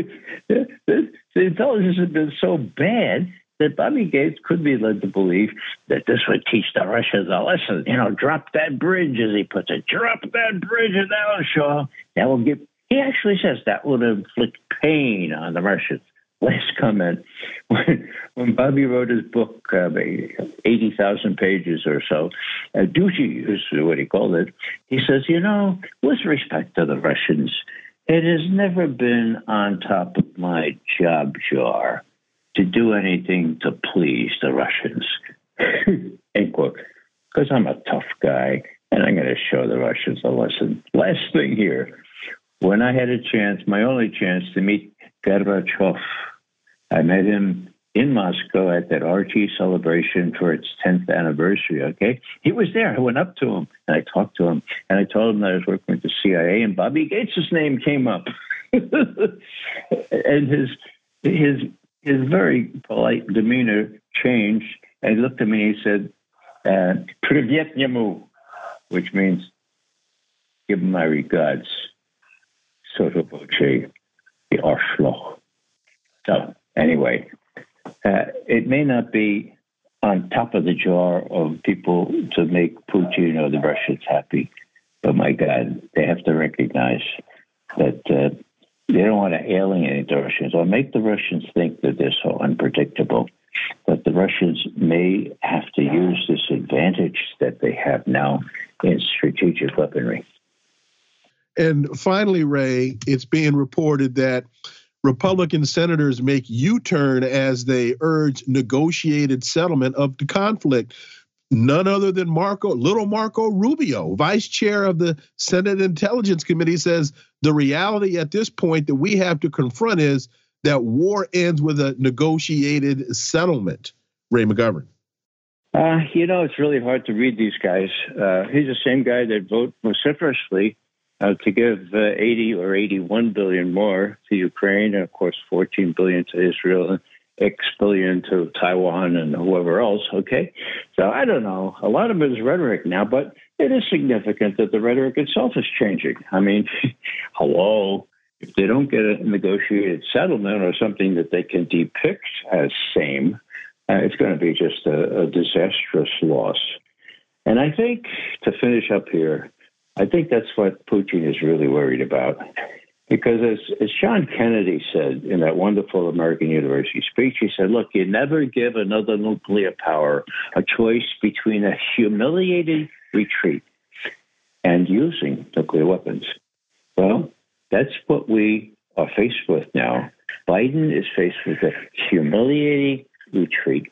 the, the intelligence has been so bad that Bobby Gates could be led to believe that this would teach the Russians a lesson. You know, drop that bridge, as he puts it. Drop that bridge, and that will show. That will give. He actually says that would inflict pain on the Russians last (laughs) comment when, when Bobby wrote his book, uh, 80,000 pages or so, uh, Duty is what he called it. He says, you know, with respect to the Russians, it has never been on top of my job jar to do anything to please the Russians. (laughs) End quote. Because I'm a tough guy and I'm going to show the Russians a lesson. Last thing here. When I had a chance, my only chance to meet Gorbachev I met him in Moscow at that RT celebration for its 10th anniversary. Okay. He was there. I went up to him and I talked to him and I told him that I was working with the CIA and Bobby Gates' name came up. (laughs) and his, his, his very polite demeanor changed. And he looked at me and he said, uh, Privyet which means give my regards. Sotto voce, the Arschloch. So Anyway, uh, it may not be on top of the jar of people to make Putin or the Russians happy, but my God, they have to recognize that uh, they don't want to alienate the Russians or make the Russians think that they're so unpredictable. That the Russians may have to use this advantage that they have now in strategic weaponry. And finally, Ray, it's being reported that Republican senators make U turn as they urge negotiated settlement of the conflict. None other than Marco, little Marco Rubio, vice chair of the Senate Intelligence Committee, says the reality at this point that we have to confront is that war ends with a negotiated settlement. Ray McGovern. Uh, you know, it's really hard to read these guys. Uh, he's the same guy that vote vociferously uh, to give uh, 80 or 81 billion more to Ukraine, and of course 14 billion to Israel, X billion to Taiwan and whoever else. Okay, so I don't know. A lot of it is rhetoric now, but it is significant that the rhetoric itself is changing. I mean, (laughs) hello. If they don't get a negotiated settlement or something that they can depict as same, uh, it's going to be just a, a disastrous loss. And I think to finish up here, I think that's what Putin is really worried about. Because as, as John Kennedy said in that wonderful American University speech, he said, Look, you never give another nuclear power a choice between a humiliating retreat and using nuclear weapons. Well, that's what we are faced with now. Biden is faced with a humiliating retreat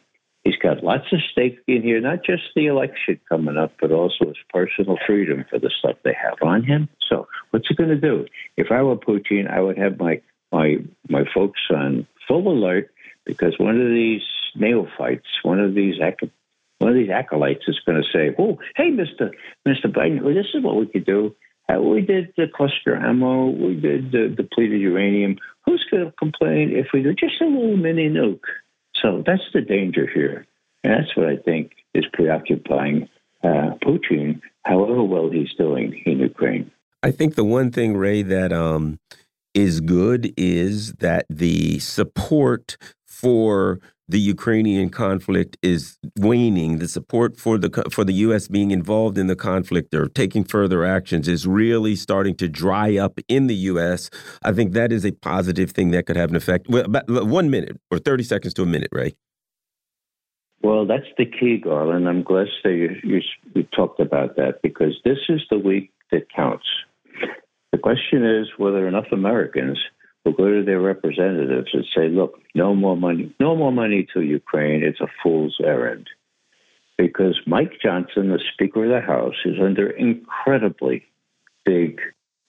He's got lots of stake in here, not just the election coming up, but also his personal freedom for the stuff they have on him. So, what's he going to do? If I were Putin, I would have my my my folks on full alert because one of these neophytes, one of these ac one of these acolytes is going to say, "Oh, hey, Mister Mister Biden, well, this is what we could do. Uh, we did the cluster ammo. We did the depleted uranium. Who's going to complain if we do just a little mini nuke?" So that's the danger here, and that's what I think is preoccupying uh, Putin. However well he's doing in Ukraine. I think the one thing, Ray, that um, is good is that the support for the Ukrainian conflict is waning. The support for the for the U.S. being involved in the conflict or taking further actions is really starting to dry up in the U.S. I think that is a positive thing that could have an effect. Well, about uh, one minute or thirty seconds to a minute, Ray. Well, that's the key, Garland. I'm glad that you, you, you talked about that because this is the week that counts. The question is whether enough Americans will go to their representatives and say, look, no more money, no more money to Ukraine. It's a fool's errand. Because Mike Johnson, the Speaker of the House, is under incredibly big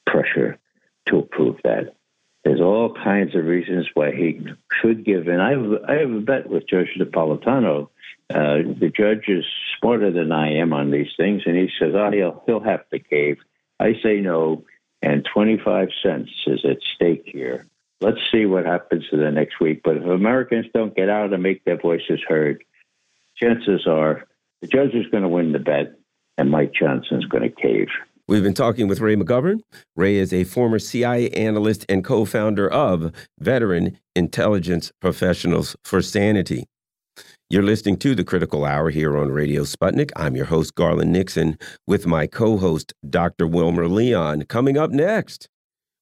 pressure to approve that. There's all kinds of reasons why he should give in. I have, I have a bet with Judge Napolitano. Uh, the judge is smarter than I am on these things, and he says, oh, he'll, he'll have to cave. I say no and 25 cents is at stake here. Let's see what happens in the next week. But if Americans don't get out and make their voices heard, chances are the judge is going to win the bet and Mike Johnson's going to cave. We've been talking with Ray McGovern. Ray is a former CIA analyst and co founder of Veteran Intelligence Professionals for Sanity. You're listening to the Critical Hour here on Radio Sputnik. I'm your host, Garland Nixon, with my co host, Dr. Wilmer Leon. Coming up next,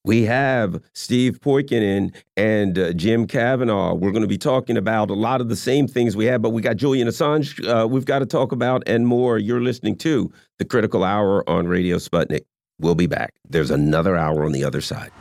we have Steve Poikonen and uh, Jim Kavanagh. We're going to be talking about a lot of the same things we have, but we got Julian Assange uh, we've got to talk about and more. You're listening to the Critical Hour on Radio Sputnik. We'll be back. There's another hour on the other side.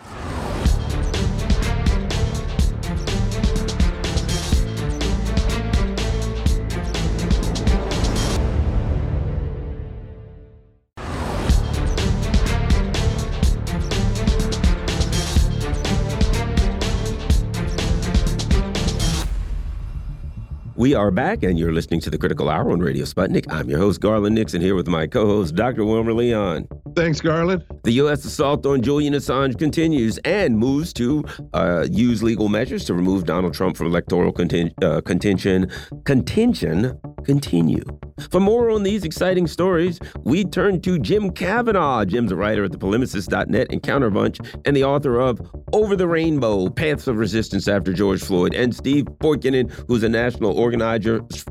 We are back, and you're listening to the Critical Hour on Radio Sputnik. I'm your host, Garland Nixon, here with my co host, Dr. Wilmer Leon. Thanks, Garland. The U.S. assault on Julian Assange continues and moves to uh, use legal measures to remove Donald Trump from electoral conten uh, contention. Contention continue. For more on these exciting stories, we turn to Jim Kavanagh. Jim's a writer at thepolemicist.net and CounterPunch, and the author of Over the Rainbow Paths of Resistance After George Floyd, and Steve Poikonen, who's a national organizer,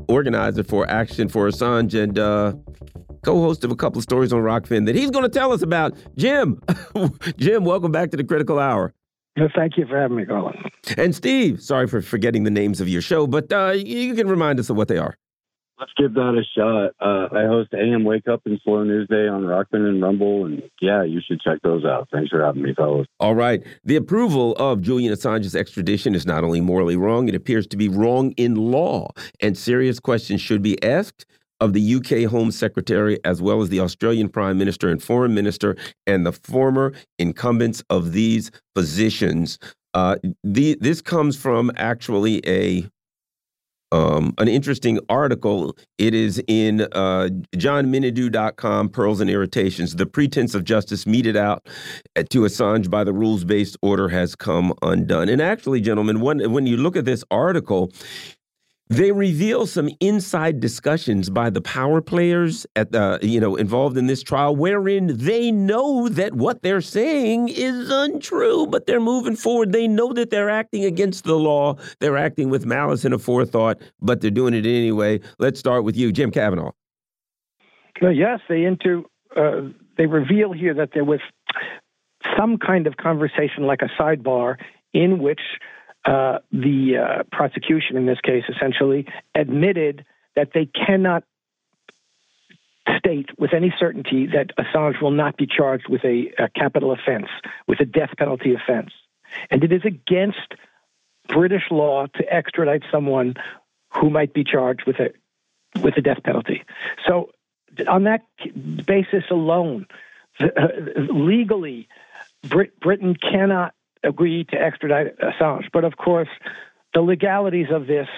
organizer for Action for Assange and uh, co-host of a couple of stories on Rokfin that he's going to tell us about. Jim, (laughs) Jim, welcome back to the Critical Hour. Well, thank you for having me, Colin. And Steve, sorry for forgetting the names of your show, but uh, you can remind us of what they are. Let's give that a shot. Uh, I host AM Wake Up and Slow News Day on Rokfin and Rumble, and yeah, you should check those out. Thanks for having me, fellas. All right. The approval of Julian Assange's extradition is not only morally wrong, it appears to be wrong in law, and serious questions should be asked of the UK Home Secretary, as well as the Australian Prime Minister and Foreign Minister, and the former incumbents of these positions. Uh, the, this comes from actually a um, an interesting article. It is in uh, johnmenadue.com, Pearls and Irritations. The pretense of justice meted out to Assange by the rules based order has come undone. And actually, gentlemen, when, when you look at this article, they reveal some inside discussions by the power players at the you know involved in this trial, wherein they know that what they're saying is untrue, but they're moving forward. They know that they're acting against the law. They're acting with malice and a forethought, but they're doing it anyway. Let's start with you, Jim Kavanagh. Well, yes, they into uh, they reveal here that there was some kind of conversation, like a sidebar, in which uh, the uh, prosecution in this case essentially admitted that they cannot state with any certainty that Assange will not be charged with a, a capital offense, with a death penalty offense. And it is against British law to extradite someone who might be charged with a with a death penalty. So, on that basis alone, uh, legally, Brit- Britain cannot agree to extradite Assange. But of course, the legalities of this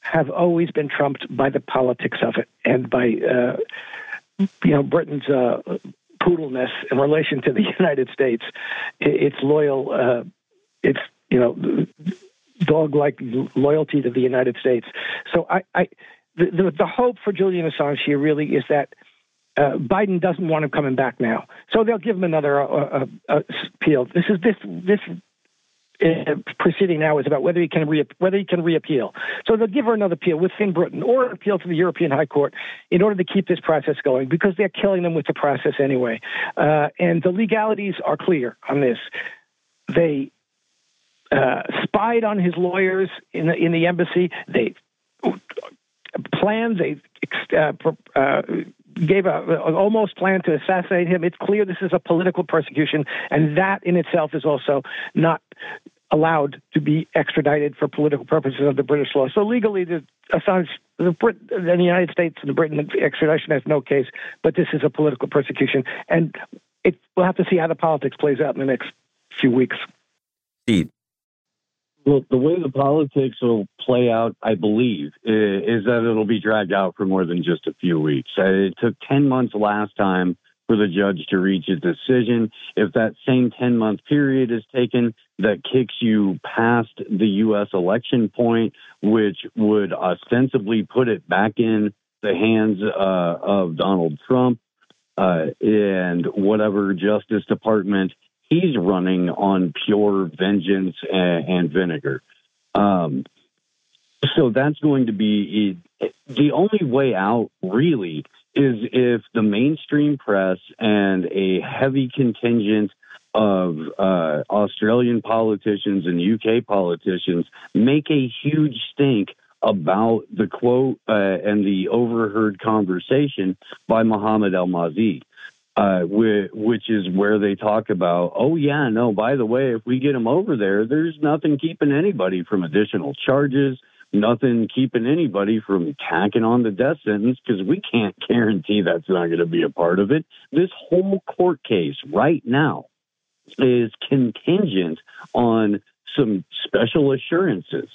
have always been trumped by the politics of it and by uh, you know Britain's uh, poodleness in relation to the (laughs) United States, its loyal, uh, its you know dog-like loyalty to the United States. So I, I the, the, the hope for Julian Assange here really is that. Uh, Biden doesn't want him coming back now, so they'll give him another uh, uh, uh appeal. This is this this uh, proceeding now is about whether he can re- whether he can reappeal. So they'll give her another appeal within Britain or appeal to the European High Court in order to keep this process going because they're killing them with the process anyway. Uh, and the legalities are clear on this. They uh, spied on his lawyers in the in the embassy. They planned. They uh, uh, gave a, almost plan to assassinate him. It's clear this is a political persecution, and that in itself is also not allowed to be extradited for political purposes under British law. So legally, the Assange, the Brit, the United States and the Britain extradition has no case, but this is a political persecution, and it, we'll have to see how the politics plays out in the next few weeks. Steve. Well, the way the politics will play out, I believe, is that it'll be dragged out for more than just a few weeks. Uh, it took 10 months last time for the judge to reach a decision. If that same 10 month period is taken, that kicks you past the U.S. election point, which would ostensibly put it back in the hands uh, of Donald Trump uh, and whatever Justice Department he's running on pure vengeance and, and vinegar. Um, so that's going to be the only way out, really, is if the mainstream press and a heavy contingent of uh, Australian politicians and UK politicians make a huge stink about the quote uh, and the overheard conversation by Mohammed El Masri uh, which is where they talk about, oh, yeah, no, by the way, if we get them over there, there's nothing keeping anybody from additional charges, nothing keeping anybody from tacking on the death sentence because we can't guarantee that's not going to be a part of it. This whole court case right now is contingent on some special assurances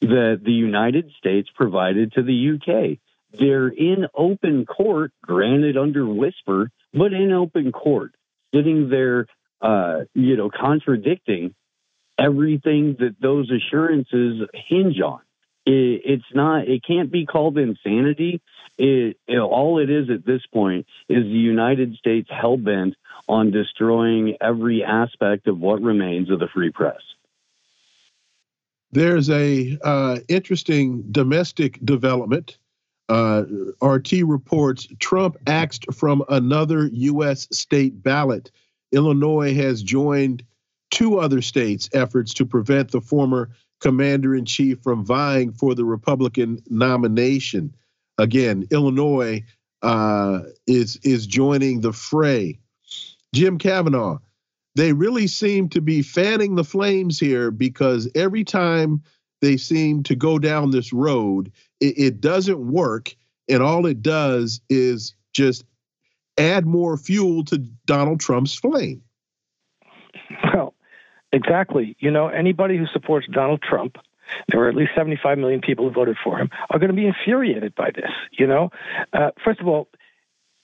that the United States provided to the UK. They're in open court, granted under whisper, but in open court, sitting there, uh, you know, contradicting everything that those assurances hinge on. It, it's not. It can't be called insanity. It, it, all it is at this point is the United States hell bent on destroying every aspect of what remains of the free press. There's a uh, interesting domestic development uh, RT reports Trump axed from another U.S. state ballot. Illinois has joined two other states' efforts to prevent the former commander in chief from vying for the Republican nomination. Again, Illinois uh, is is joining the fray. Jim Kavanagh, they really seem to be fanning the flames here because every time they seem to go down this road, it, it doesn't work. And all it does is just add more fuel to Donald Trump's flame. Well, exactly. You know, anybody who supports Donald Trump, there were at least 75 million people who voted for him, are going to be infuriated by this. You know, uh, first of all,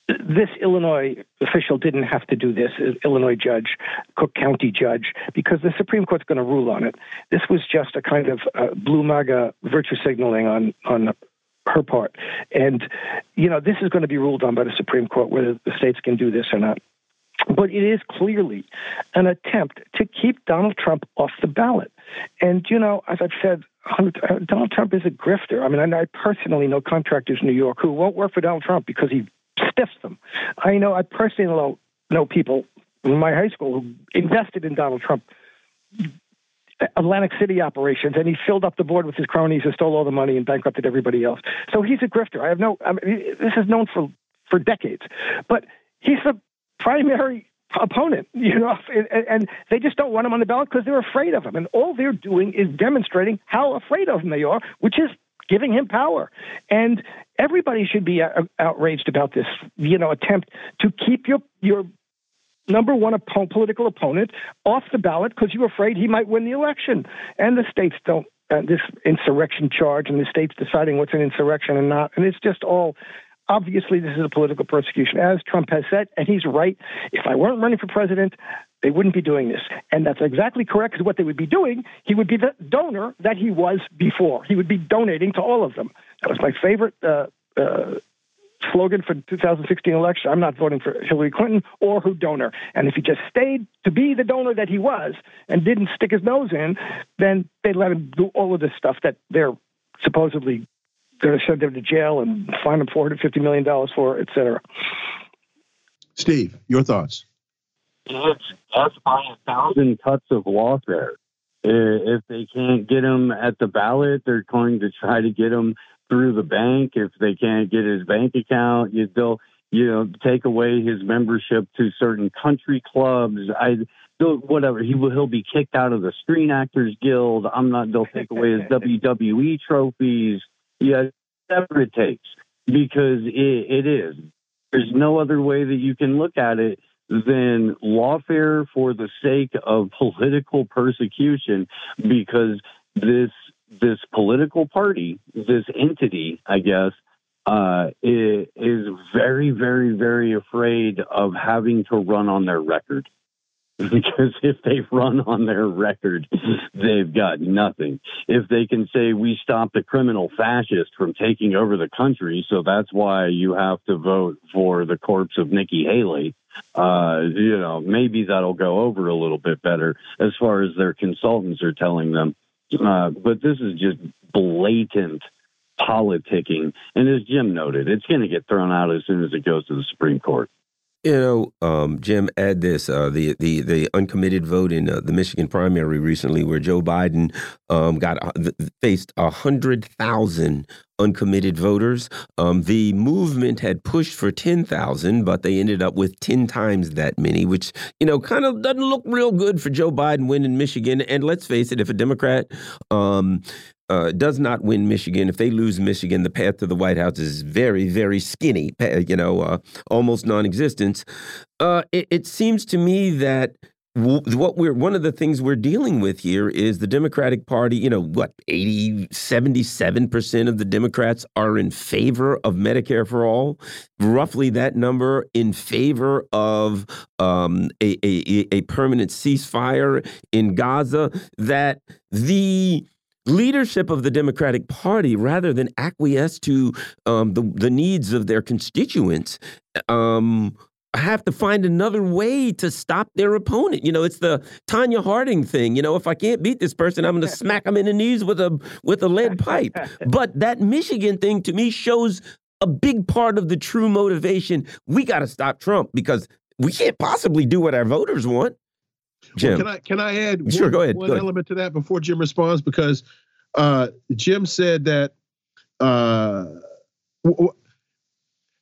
this Illinois official didn't have to do this, uh, Illinois judge, Cook County judge, because the Supreme Court's going to rule on it. This was just a kind of uh, blue MAGA virtue signaling on on her part, and you know this is going to be ruled on by the Supreme Court whether the states can do this or not. But it is clearly an attempt to keep Donald Trump off the ballot. And, you know, as I've said, Donald Trump is a grifter. I mean, I personally know contractors in New York who won't work for Donald Trump because he stiffs them. I know I personally know, know people in my high school who invested in Donald Trump Atlantic City operations, and he filled up the board with his cronies and stole all the money and bankrupted everybody else. So he's a grifter. I have no. I mean, this is known for for decades, but he's the primary opponent, (laughs) you know, and, and they just don't want him on the ballot because they're afraid of him, and all they're doing is demonstrating how afraid of him they are, which is giving him power. And everybody should be outraged about this, you know, attempt to keep your your number one op- political opponent off the ballot because you're afraid he might win the election. And the states don't uh, this insurrection charge, and the states deciding what's an insurrection and not. And it's just all obviously this is a political persecution, as Trump has said, and he's right. If I weren't running for president, they wouldn't be doing this. And that's exactly correct because what they would be doing, he would be the donor that he was before. He would be donating to all of them. That was my favorite uh, uh, slogan for the 2016 election. I'm not voting for Hillary Clinton or her donor. And if he just stayed to be the donor that he was and didn't stick his nose in, then they'd let him do all of this stuff that they're supposedly going to send him to jail and fine him $450 million for, et cetera. Steve, your thoughts? It's death by a thousand cuts of lawfare. If they can't get him at the ballot, they're going to try to get him through the bank. If they can't get his bank account, they'll you know take away his membership to certain country clubs. I whatever he will he'll be kicked out of the Screen Actors Guild. I'm not. They'll take away his WWE trophies. Yeah, whatever it takes because it, it is. There's no other way that you can look at it than lawfare for the sake of (laughs) political persecution because this this political party, this entity, I guess, uh, is very, very, very afraid of having to run on their record. (laughs) Because if they run on their record, they've got nothing. If they can say, we stopped a criminal fascist from taking over the country, so that's why you have to vote for the corpse of Nikki Haley, uh, you know, maybe that'll go over a little bit better as far as their consultants are telling them. Uh, but this is just blatant politicking. And as Jim noted, it's going to get thrown out as soon as it goes to the Supreme Court. You know, um, Jim, add this: uh, the the the uncommitted vote in uh, the Michigan primary recently, where Joe Biden um, got uh, faced a hundred thousand uncommitted voters. Um, the movement had pushed for ten thousand, but they ended up with ten times that many, which you know kind of doesn't look real good for Joe Biden winning Michigan. And let's face it, if a Democrat um, uh, does not win Michigan, if they lose Michigan, the path to the White House is very, very skinny, you know, uh, almost non existent. Uh, it, it, seems to me that what we're one of the things we're dealing with here is the Democratic Party, you know, what 80, 77% of the Democrats are in favor of Medicare for all, roughly that number in favor of um, a, a, a permanent ceasefire in Gaza, that the leadership of the Democratic Party, rather than acquiesce to um, the, the needs of their constituents, um, have to find another way to stop their opponent. You know, it's the Tonya Harding thing. You know, if I can't beat this person, I'm going (laughs) to smack them in the knees with a with a lead pipe. But that Michigan thing to me shows a big part of the true motivation. We got to stop Trump because we can't possibly do what our voters want. Jim. Well, can I can I add sure, one, go ahead, one go ahead. element to that before Jim responds? Because uh, Jim said that uh,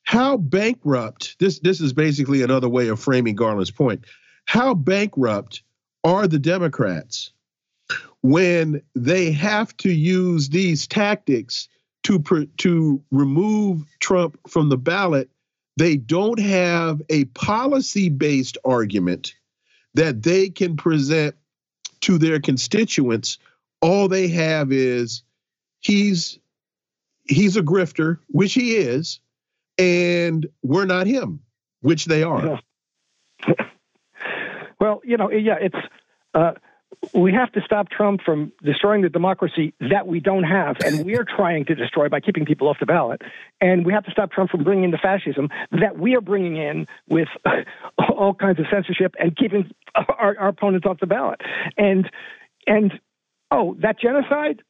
how bankrupt this this is basically another way of framing Garland's point. How bankrupt are the Democrats when they have to use these tactics to to remove Trump from the ballot? They don't have a policy based argument that they can present to their constituents all they have is he's he's a grifter which he is and we're not him which they are. (laughs) Well you know yeah it's uh, we have to stop Trump from destroying the democracy that we don't have, and we're trying to destroy by keeping people off the ballot. And we have to stop Trump from bringing in the fascism that we are bringing in with (laughs) all kinds of censorship and keeping our, our opponents off the ballot. And and oh, that genocide,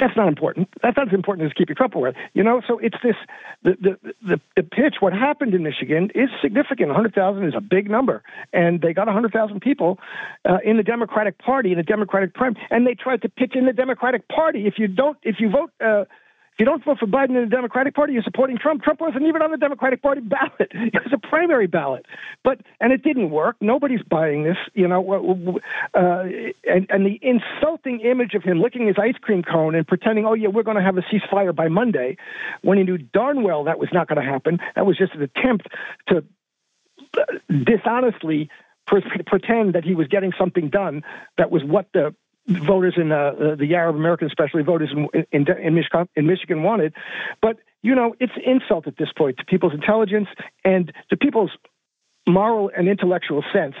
that's not important. That's not as important as keeping away. You know, so it's this the the the, the pitch. What happened in Michigan is significant. 100,000 is a big number, and they got 100,000 people uh, in the Democratic Party in the Democratic primary, and they tried to pitch in the Democratic Party. If you don't, if you vote. Uh, you don't vote for Biden in the Democratic Party, you're supporting Trump. Trump wasn't even on the Democratic Party ballot. (laughs) It was a primary ballot. But and it didn't work. Nobody's buying this, you know. Uh, and, and the insulting image of him licking his ice cream cone and pretending, oh yeah, we're going to have a ceasefire by Monday, when he knew darn well that was not going to happen. That was just an attempt to dishonestly pretend that he was getting something done that was what the voters in uh, the Arab American, especially voters in, in, in, Michigan, in Michigan wanted. But, you know, it's insult at this point to people's intelligence and to people's moral and intellectual sense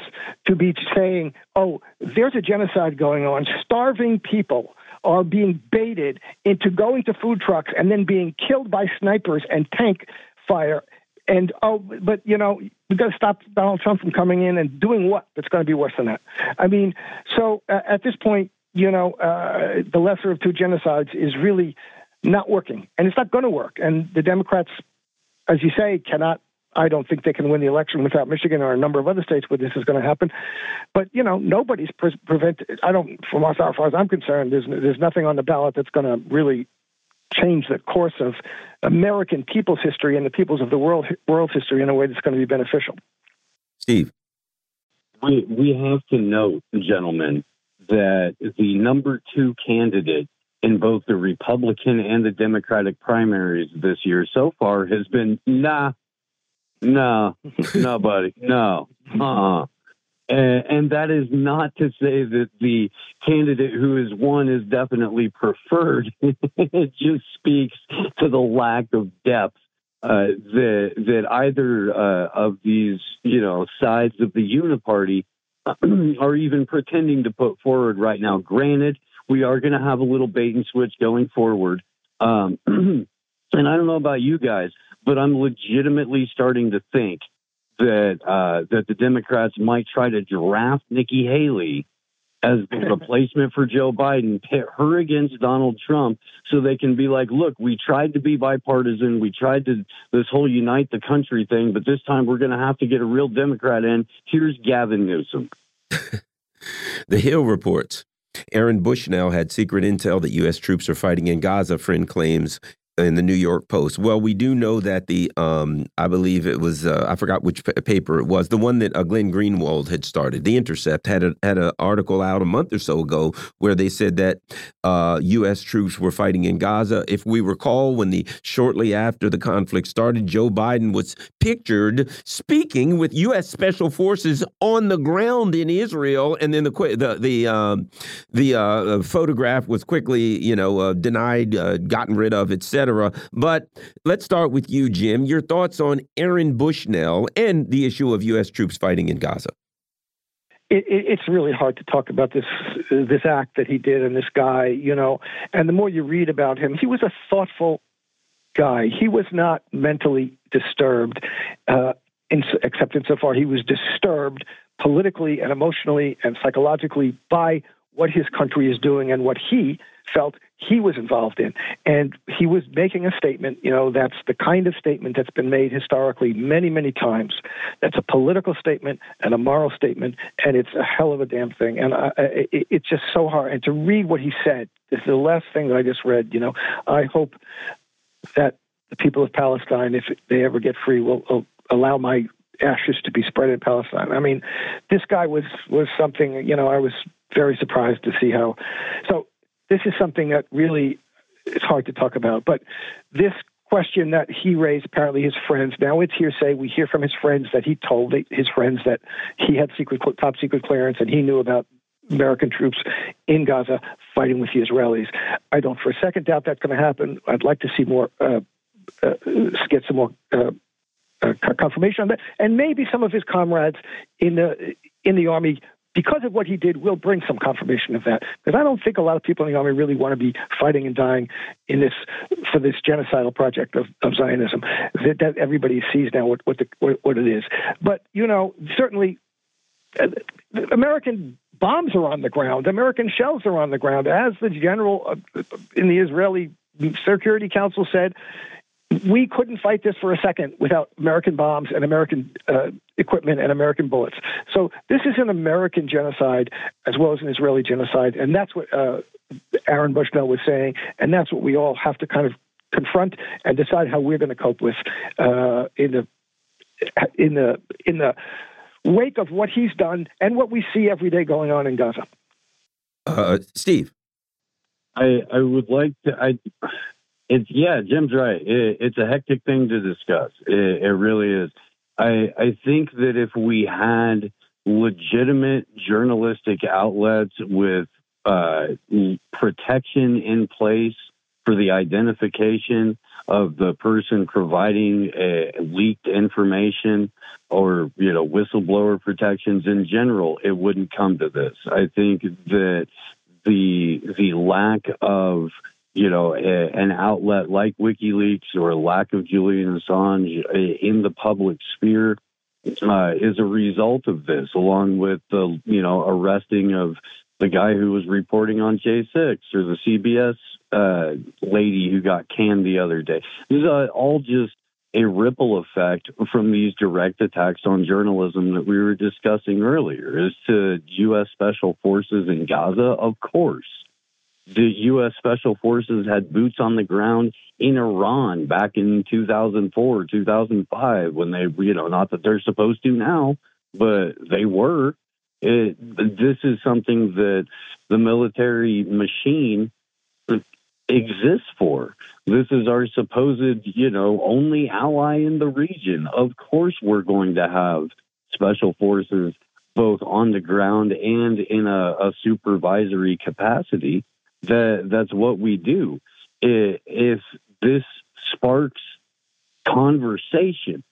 to be saying, oh, there's a genocide going on, starving people are being baited into going to food trucks and then being killed by snipers and tank fire. And oh, but you know, we've got to stop Donald Trump from coming in and doing what that's going to be worse than that. I mean, so uh, at this point, you know, uh, the lesser of two genocides is really not working, and it's not going to work. And the Democrats, as you say, cannot I don't think they can win the election without Michigan or a number of other states where this is going to happen. But you know, nobody's pre- prevented. I don't, from as far as I'm concerned, there's there's nothing on the ballot that's going to really change the course of American people's history and the peoples of the world world's history in a way that's going to be beneficial. Steve, we we have to note, gentlemen, that the number two candidate in both the Republican and the Democratic primaries this year so far has been nah no, (laughs) no, buddy, no. Uh-uh. And, and that is not to say that the candidate who is won is definitely preferred. (laughs) it just speaks to the lack of depth uh, that that either uh, of these, you know, sides of the uniparty (clears throat) are even pretending to put forward right now. Granted, we are going to have a little bait and switch going forward. Um, (clears throat) and I don't know about you guys, but I'm legitimately starting to think that uh, that the Democrats might try to draft Nikki Haley as the (laughs) replacement for Joe Biden, pit her against Donald Trump, so they can be like, look, we tried to be bipartisan, we tried to this whole unite the country thing, but this time we're going to have to get a real Democrat in. Here's Gavin Newsom. the Hill reports. Aaron Bushnell had secret intel that U.S. troops are fighting in Gaza, friend claims in the New York Post. Well, we do know that the um, I believe it was uh, I forgot which paper it was, the one that uh, Glenn Greenwald had started. The Intercept had a, had an article out a month or so ago where they said that uh, U.S. troops were fighting in Gaza. If we recall, when the shortly after the conflict started, Joe Biden was pictured speaking with U.S. Special Forces on the ground in Israel, and then the the the um, the uh, photograph was quickly you know uh, denied, uh, gotten rid of, etc. But let's start with you, Jim. Your thoughts on Aaron Bushnell and the issue of U.S. troops fighting in Gaza. It, it, it's really hard to talk about this this act that he did and this guy, you know. And the more you read about him, he was a thoughtful guy. He was not mentally disturbed, uh, in, except insofar he was disturbed politically and emotionally and psychologically by what his country is doing and what he felt he was involved in. And he was making a statement, you know, that's the kind of statement that's been made historically many, many times. That's a political statement and a moral statement, and it's a hell of a damn thing. And I, it, it's just so hard. And to read what he said, this is the last thing that I just read, you know, I hope that the people of Palestine, if they ever get free, will, will allow my ashes to be spread in Palestine. I mean, this guy was was something. You know, I was very surprised to see how. So this is something that really is hard to talk about. But this question that he raised, apparently his friends, now it's hearsay. We hear from his friends that he told his friends that he had secret, top secret clearance and he knew about American troops in Gaza fighting with the Israelis. I don't for a second doubt that's going to happen. I'd like to see more, uh, uh, get some more. Uh, uh, confirmation on that, and maybe some of his comrades in the in the army because of what he did, will bring some confirmation of that. Because I don't think a lot of people in the army really want to be fighting and dying in this for this genocidal project of, of Zionism. That, that, everybody sees now what what, the, what, it is. But you know, certainly, uh, American bombs are on the ground. American shells are on the ground. As the general in the Israeli Security Council said, we couldn't fight this for a second without American bombs and American uh, equipment and American bullets. So this is an American genocide as well as an Israeli genocide, and that's what uh, Aaron Bushnell was saying, and that's what we all have to kind of confront and decide how we're going to cope with uh, in the in the in the wake of what he's done and what we see every day going on in Gaza. Uh, Steve, I I would like to I it's yeah, Jim's right. It, it's a hectic thing to discuss. It, it really is. I I think that if we had legitimate journalistic outlets with uh, protection in place for the identification of the person providing leaked information or you know whistleblower protections in general, it wouldn't come to this. I think that the the lack of you know a, an outlet like WikiLeaks or lack of Julian Assange in the public sphere uh, is a result of this, along with the you know arresting of the guy who was reporting on J6 or the CBS uh, lady who got canned the other day. This is uh, all just a ripple effect from these direct attacks on journalism that we were discussing earlier. As to U.S. Special Forces in Gaza, of course. The U.S. Special Forces had boots on the ground in Iran back in 2004, 2005, when they, you know, not that they're supposed to now, but they were. It, this is something that the military machine exists for. This is our supposed, you know, only ally in the region. Of course, we're going to have special forces both on the ground and in a, a supervisory capacity. That that's what we do. If this sparks conversation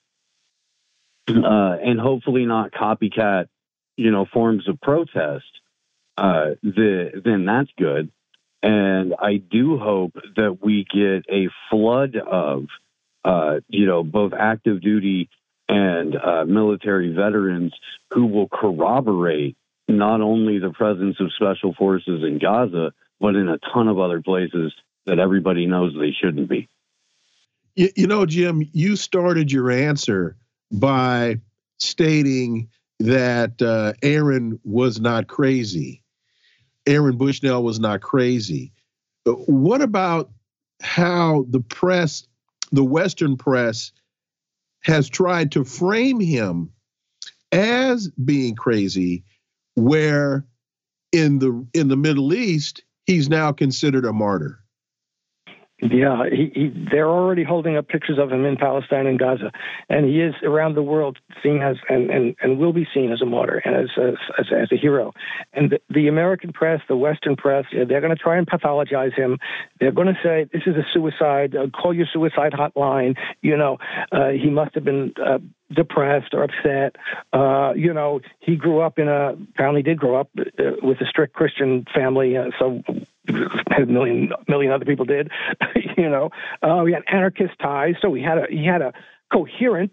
uh, and hopefully not copycat, you know, forms of protest, uh, the, then that's good. And I do hope that we get a flood of, uh, you know, both active duty and uh, military veterans who will corroborate not only the presence of special forces in Gaza, but in a ton of other places that everybody knows they shouldn't be. You, you know, Jim, you started your answer by stating that uh, Aaron was not crazy. Aaron Bushnell was not crazy. What about how the press, the Western press, has tried to frame him as being crazy, where in the in the Middle East he's now considered a martyr? Yeah, he, he, they're already holding up pictures of him in Palestine and Gaza, and he is around the world seen as and, and, and will be seen as a martyr and as as, as a hero. And the, the American press, the Western press, they're going to try and pathologize him. They're going to say this is a suicide. Uh, call your suicide hotline. You know, uh, he must have been uh, depressed or upset. Uh, you know, he grew up in a apparently did grow up uh, with a strict Christian family, uh, so a million million other people did. (laughs) you know, uh, we had anarchist ties, so he had a he had a coherent.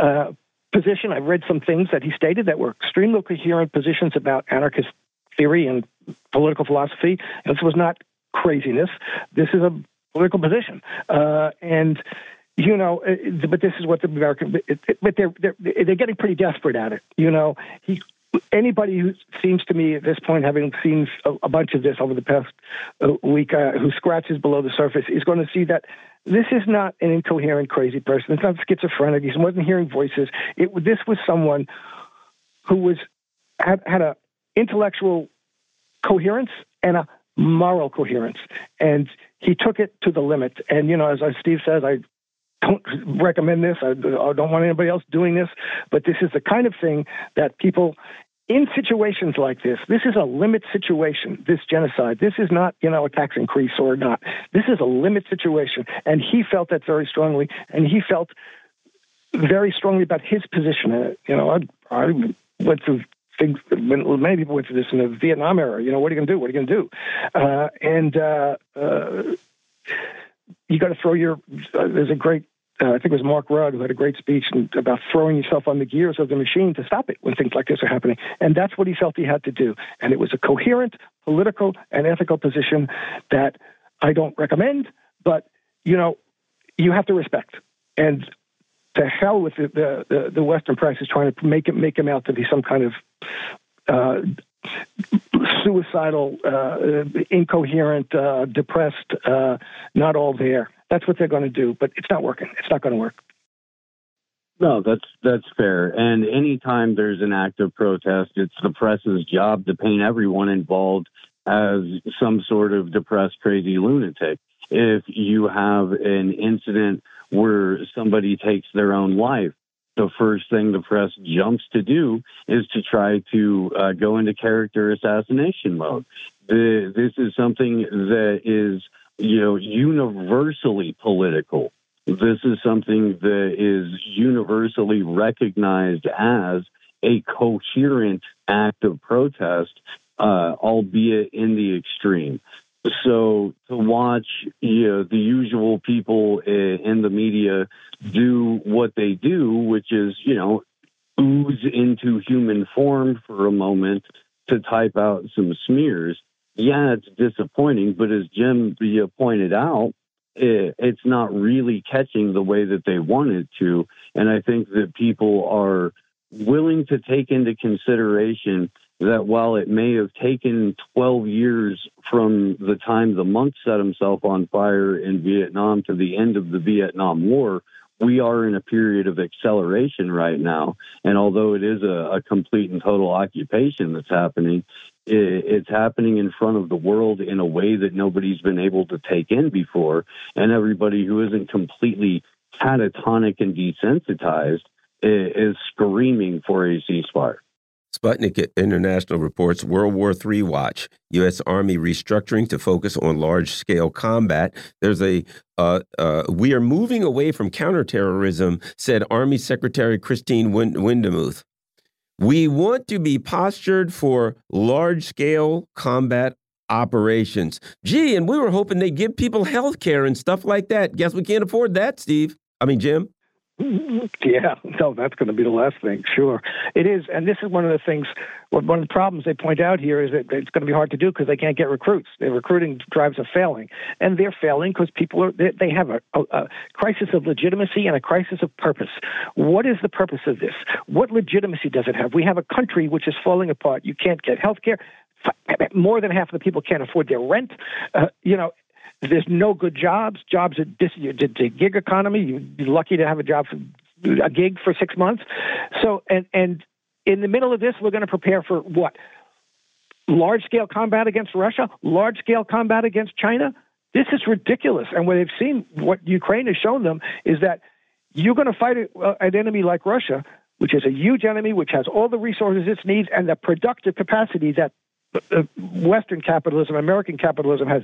Uh, position. I've read some things that he stated that were extremely coherent positions about anarchist theory and political philosophy. And this was not craziness. This is a political position. Uh, and you know, uh, but this is what the American, but they're, they're, they're getting pretty desperate at it. You know, he, anybody who seems to me at this point, having seen a, bunch of this over the past uh, week, uh, who scratches below the surface, is going to see that this is not an incoherent, crazy person. It's not schizophrenic. He wasn't hearing voices. It, this was someone who was had, had a intellectual coherence and a moral coherence, and he took it to the limit. And you know, as Steve says, I don't recommend this. I, don't want anybody else doing this. But this is the kind of thing that people in situations like this, this is a limit situation, this genocide. This is not, you know, a tax increase or not. This is a limit situation. And he felt that very strongly. And he felt very strongly about his position it. You know, I, I went through things, many people went through this in the Vietnam era. You know, what are you going to do? What are you going to do? Uh, and, uh, uh, you got to throw your. Uh, there's a great. Uh, I think it was Mark Rudd who had a great speech about throwing yourself on the gears of the machine to stop it when things like this are happening. And that's what he felt he had to do. And it was a coherent political and ethical position that I don't recommend, but you know, you have to respect. And to hell with the the, the, Western press is trying to make it make him out to be some kind of uh, suicidal, uh, incoherent, uh, depressed, uh, not all there. That's what they're going to do, but it's not working. It's not going to work. No, that's that's fair. And anytime there's an act of protest, it's the press's job to paint everyone involved as some sort of depressed, crazy lunatic. If you have an incident where somebody takes their own life, the first thing the press jumps to do is to try to uh, go into character assassination mode. The, this is something that is, you know, universally political. This is something that is universally recognized as a coherent act of protest, uh, albeit in the extreme. So to watch you know, the usual people eh, in the media do what they do, which is you know ooze into human form for a moment to type out some smears. Yeah, it's disappointing, but as Jim pointed out, eh, it's not really catching the way that they wanted to. And I think that people are willing to take into consideration that while it may have taken 12 years from the time the monk set himself on fire in Vietnam to the end of the Vietnam War, we are in a period of acceleration right now. And although it is a, a complete and total occupation that's happening, it, it's happening in front of the world in a way that nobody's been able to take in before. And everybody who isn't completely catatonic and desensitized is, is screaming for a ceasefire. Sputnik International reports World War III watch, U.S. Army restructuring to focus on large scale combat. There's a, uh, uh, we are moving away from counterterrorism, said Army Secretary Christine Wind Windemuth. We want to be postured for large scale combat operations. Gee, and we were hoping they'd give people health care and stuff like that. Guess we can't afford that, Steve. I mean, Jim. Yeah, no, that's going to be the last thing. Sure, it is, and this is one of the things. One of the problems they point out here is that it's going to be hard to do because they can't get recruits. Their recruiting drives are failing, and they're failing because people are they, they have a, a, a crisis of legitimacy and a crisis of purpose. What is the purpose of this? What legitimacy does it have? We have a country which is falling apart. You can't get health care more than half of the people can't afford their rent. Uh, you know, there's no good jobs. Jobs are dis- the gig economy. You're lucky to have a job for a gig for six months. So and and in the middle of this, we're going to prepare for what? Large scale combat against Russia. Large scale combat against China. This is ridiculous. And what they've seen, what Ukraine has shown them, is that you're going to fight an enemy like Russia, which is a huge enemy, which has all the resources it needs and the productive capacity that uh, Western capitalism, American capitalism has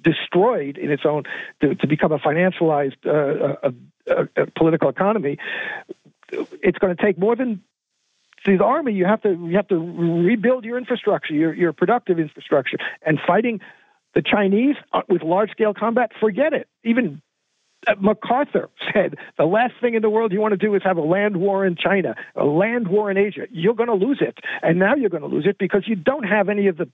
destroyed in its own to, to become a financialized uh, a, a, political economy, it's going to take more than the army. You have to you have to rebuild your infrastructure, your your productive infrastructure, and fighting the Chinese uh, with large scale combat. Forget it. Even uh, MacArthur said the last thing in the world you want to do is have a land war in China, a land war in Asia. You're going to lose it. And now you're going to lose it because you don't have any of the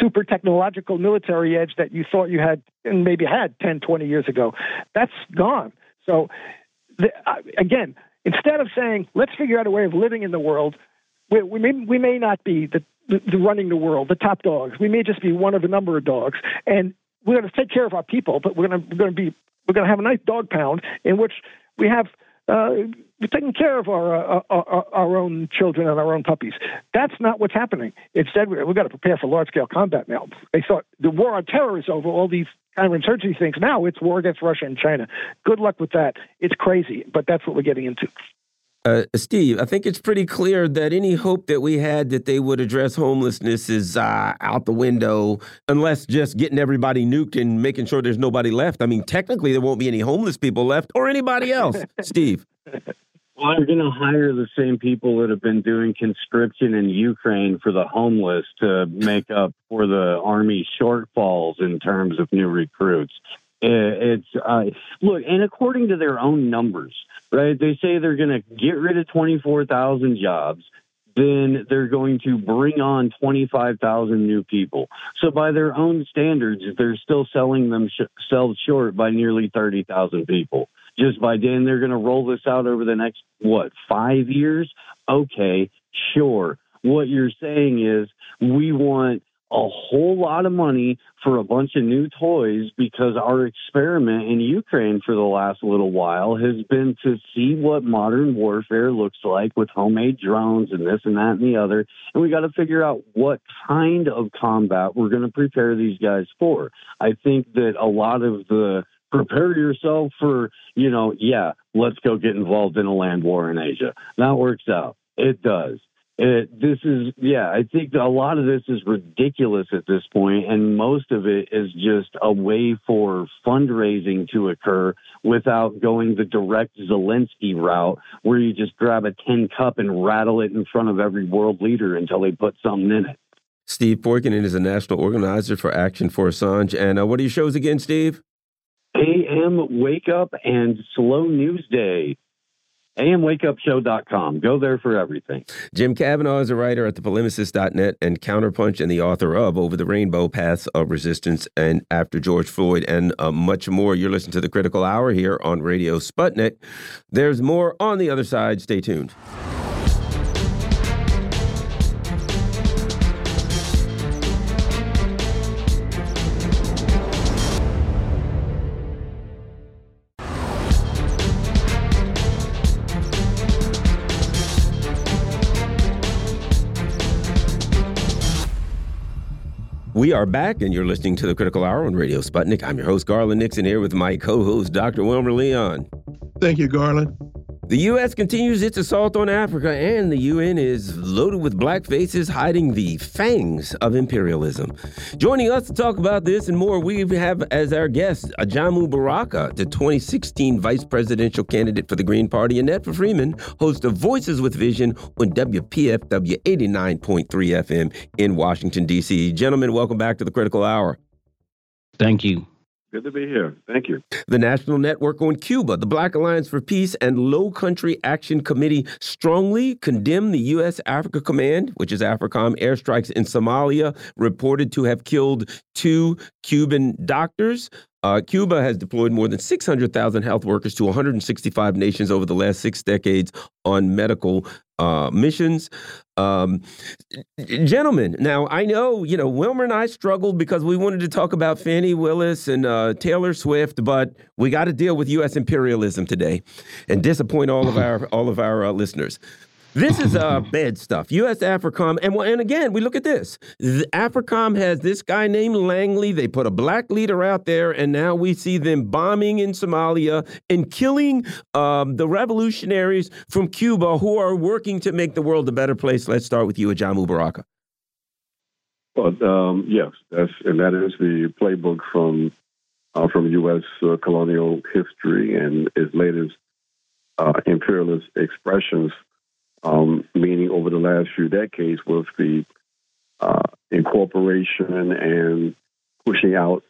super technological military edge that you thought you had and maybe had 10, 20 years ago. That's gone. So, the, uh, again, instead of saying, let's figure out a way of living in the world, we, we, may, we may not be the, the, the running the world, the top dogs. We may just be one of a number of dogs. And we're going to take care of our people, but we're going to, we're going to be we're going to have a nice dog pound in which we have uh, we're taking care of our, uh, our, our own children and our own puppies. That's not what's happening. Instead, we've got to prepare for large scale combat now. They thought the war on terror is over. All these counterinsurgency things. Now it's war against Russia and China. Good luck with that. It's crazy, but that's what we're getting into. Uh, Steve, I think it's pretty clear that any hope that we had that they would address homelessness is uh, out the window, unless just getting everybody nuked and making sure there's nobody left. I mean, technically, there won't be any homeless people left or anybody else. (laughs) Steve. Well, they're going to hire the same people that have been doing conscription in Ukraine for the homeless to make up for the army shortfalls in terms of new recruits. It's uh, look, and according to their own numbers, right? They say they're going to get rid of 24,000 jobs. Then they're going to bring on 25,000 new people. So by their own standards, they're still selling themselves short by nearly 30,000 people. Just by then, they're going to roll this out over the next, what, five years? Okay, sure. What you're saying is we want a whole lot of money for a bunch of new toys because our experiment in Ukraine for the last little while has been to see what modern warfare looks like with homemade drones and this and that and the other. And we got to figure out what kind of combat we're going to prepare these guys for. I think that a lot of the prepare yourself for, you know, yeah, let's go get involved in a land war in Asia. That works out. It does. It, this is, yeah, I think a lot of this is ridiculous at this point, and most of it is just a way for fundraising to occur without going the direct Zelensky route, where you just grab a tin cup and rattle it in front of every world leader until they put something in it. Steve Poikonen is a national organizer for Action for Assange. And uh, what are your shows again, Steve? AM Wake Up and Slow News Day amwakeupshow.com. Go there for everything. Jim Kavanagh is a writer at thepolemicist.net and CounterPunch and the author of Over the Rainbow Paths of Resistance and After George Floyd and uh, much more. You're listening to the Critical Hour here on Radio Sputnik. There's more on the other side. Stay tuned. We are back, and you're listening to the Critical Hour on Radio Sputnik. I'm your host, Garland Nixon, here with my co host, Dr. Wilmer Leon. Thank you, Garland. The U.S. continues its assault on Africa, and the UN is loaded with black faces hiding the fangs of imperialism. Joining us to talk about this and more, we have as our guest Ajamu Baraka, the 2016 vice presidential candidate for the Green Party, and Netfa Freeman, host of Voices with Vision on WPFW 89.3 FM in Washington, D.C. Gentlemen, welcome back to the Critical Hour. Thank you. Good to be here. Thank you. The National Network on Cuba, the Black Alliance for Peace, and Low Country Action Committee strongly condemn the U.S. Africa Command, which is AFRICOM, airstrikes in Somalia, reported to have killed two Cuban doctors. Uh, Cuba has deployed more than 600,000 health workers to 165 nations over the last six decades on medical uh, missions. Um, gentlemen, now I know, you know, Wilmer and I struggled because we wanted to talk about Fani Willis and uh, Taylor Swift, but we got to deal with U.S. imperialism today and disappoint all of (laughs) our all of our uh, listeners. This is uh, (laughs) bad stuff. U.S. AFRICOM, and and again, we look at this. The AFRICOM has this guy named Langley. They put a black leader out there, and now we see them bombing in Somalia and killing um, the revolutionaries from Cuba who are working to make the world a better place. Let's start with you, Ajamu Baraka. Well, um, yes, that's and that is the playbook from uh, from U.S. Uh, colonial history and its latest uh, imperialist expressions um, meaning over the last few decades with the uh, incorporation and pushing out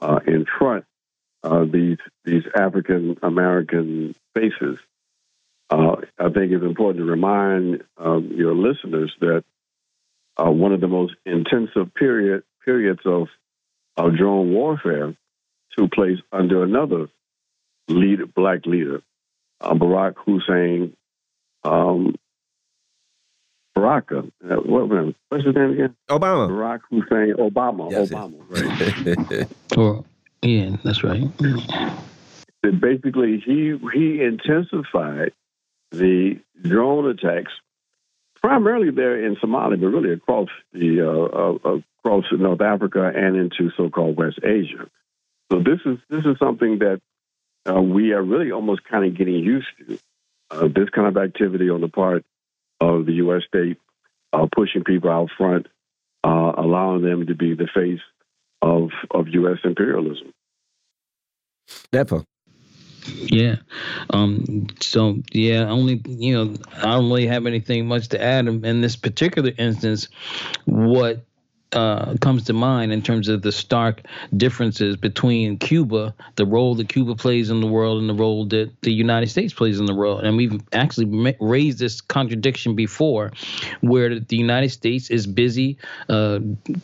uh, in front uh, these these African American faces. Uh, I think it's important to remind um, your listeners that uh, one of the most intensive period periods of, of drone warfare took place under another lead, black leader, uh, Barack Hussein um, Baraka. Uh, what, what's his name again? Obama. Barack Hussein Obama. Yes, Obama, right? (laughs) or, yeah, that's right. Basically, he he intensified the drone attacks, primarily there in Somalia, but really across the uh, uh, across North Africa and into so-called West Asia. So this is this is something that uh, we are really almost kind of getting used to. Uh, this kind of activity on the part of the U.S. state, uh, pushing people out front, uh, allowing them to be the face of of U.S. imperialism. Netfa. Yeah. Um, so yeah, only you know, I don't really have anything much to add in this particular instance. What uh, comes to mind in terms of the stark differences between Cuba, the role that Cuba plays in the world, and the role that the United States plays in the world. And we've actually raised this contradiction before, where the United States is busy uh,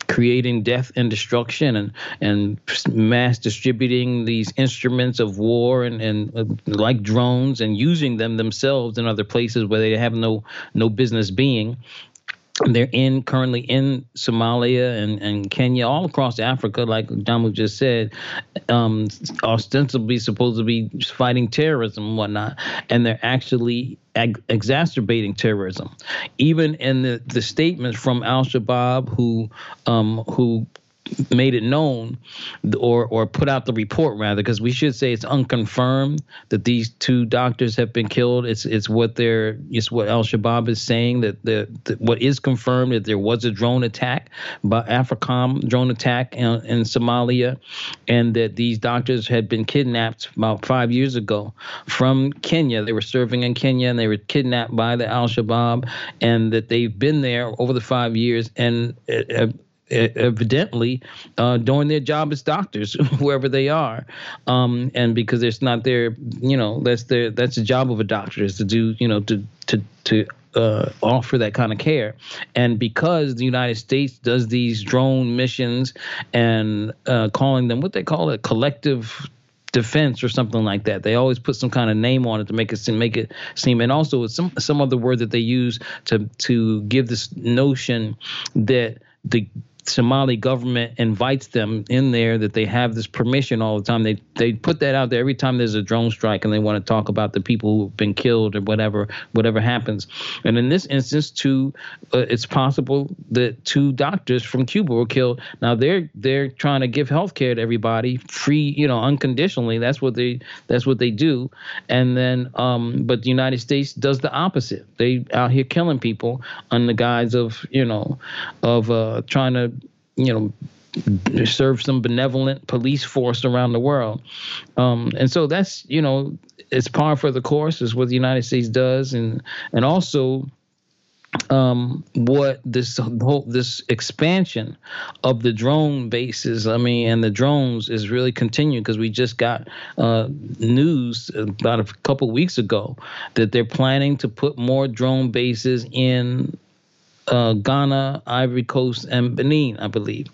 creating death and destruction and and mass distributing these instruments of war and and uh, like drones and using them themselves in other places where they have no no business being they're in currently in Somalia and, and Kenya, all across Africa, like Jamu just said, um, ostensibly supposed to be fighting terrorism and whatnot, and they're actually ag- exacerbating terrorism. Even in the, the statements from Al Shabaab, who um, who made it known or or put out the report rather because we should say it's unconfirmed that these two doctors have been killed. It's it's what they're it's what al-shabaab is saying that the, the what is confirmed that there was a drone attack by africom drone attack in, in somalia and that these doctors had been kidnapped about five years ago from kenya. They were serving in kenya and they were kidnapped by the al-shabaab and that they've been there over the five years and uh, evidently uh, doing their job as doctors (laughs) whoever they are um, and because it's not their you know that's their that's the job of a doctor is to do you know to to to uh, offer that kind of care. And because the United States does these drone missions and uh, calling them what they call it collective defense or something like that. They always put some kind of name on it to make it seem, make it seem, and also some some other word that they use to to give this notion that the Somali government invites them in there that they have this permission all the time. They they put that out there every time there's a drone strike and they want to talk about the people who've been killed or whatever whatever happens. And in this instance, two uh, it's possible that two doctors from Cuba were killed. Now they're they're trying to give health care to everybody free, you know, unconditionally. That's what they that's what they do. And then um but the United States does the opposite. They out here killing people on the guise of, you know, of uh trying to you know serve some benevolent police force around the world. Um, and so that's, you know, it's par for the course is what the United States does. And, and also um, what this whole, this expansion of the drone bases, I mean, and the drones is really continuing because we just got uh, news about a couple weeks ago that they're planning to put more drone bases in uh, Ghana, Ivory Coast, and Benin, I believe.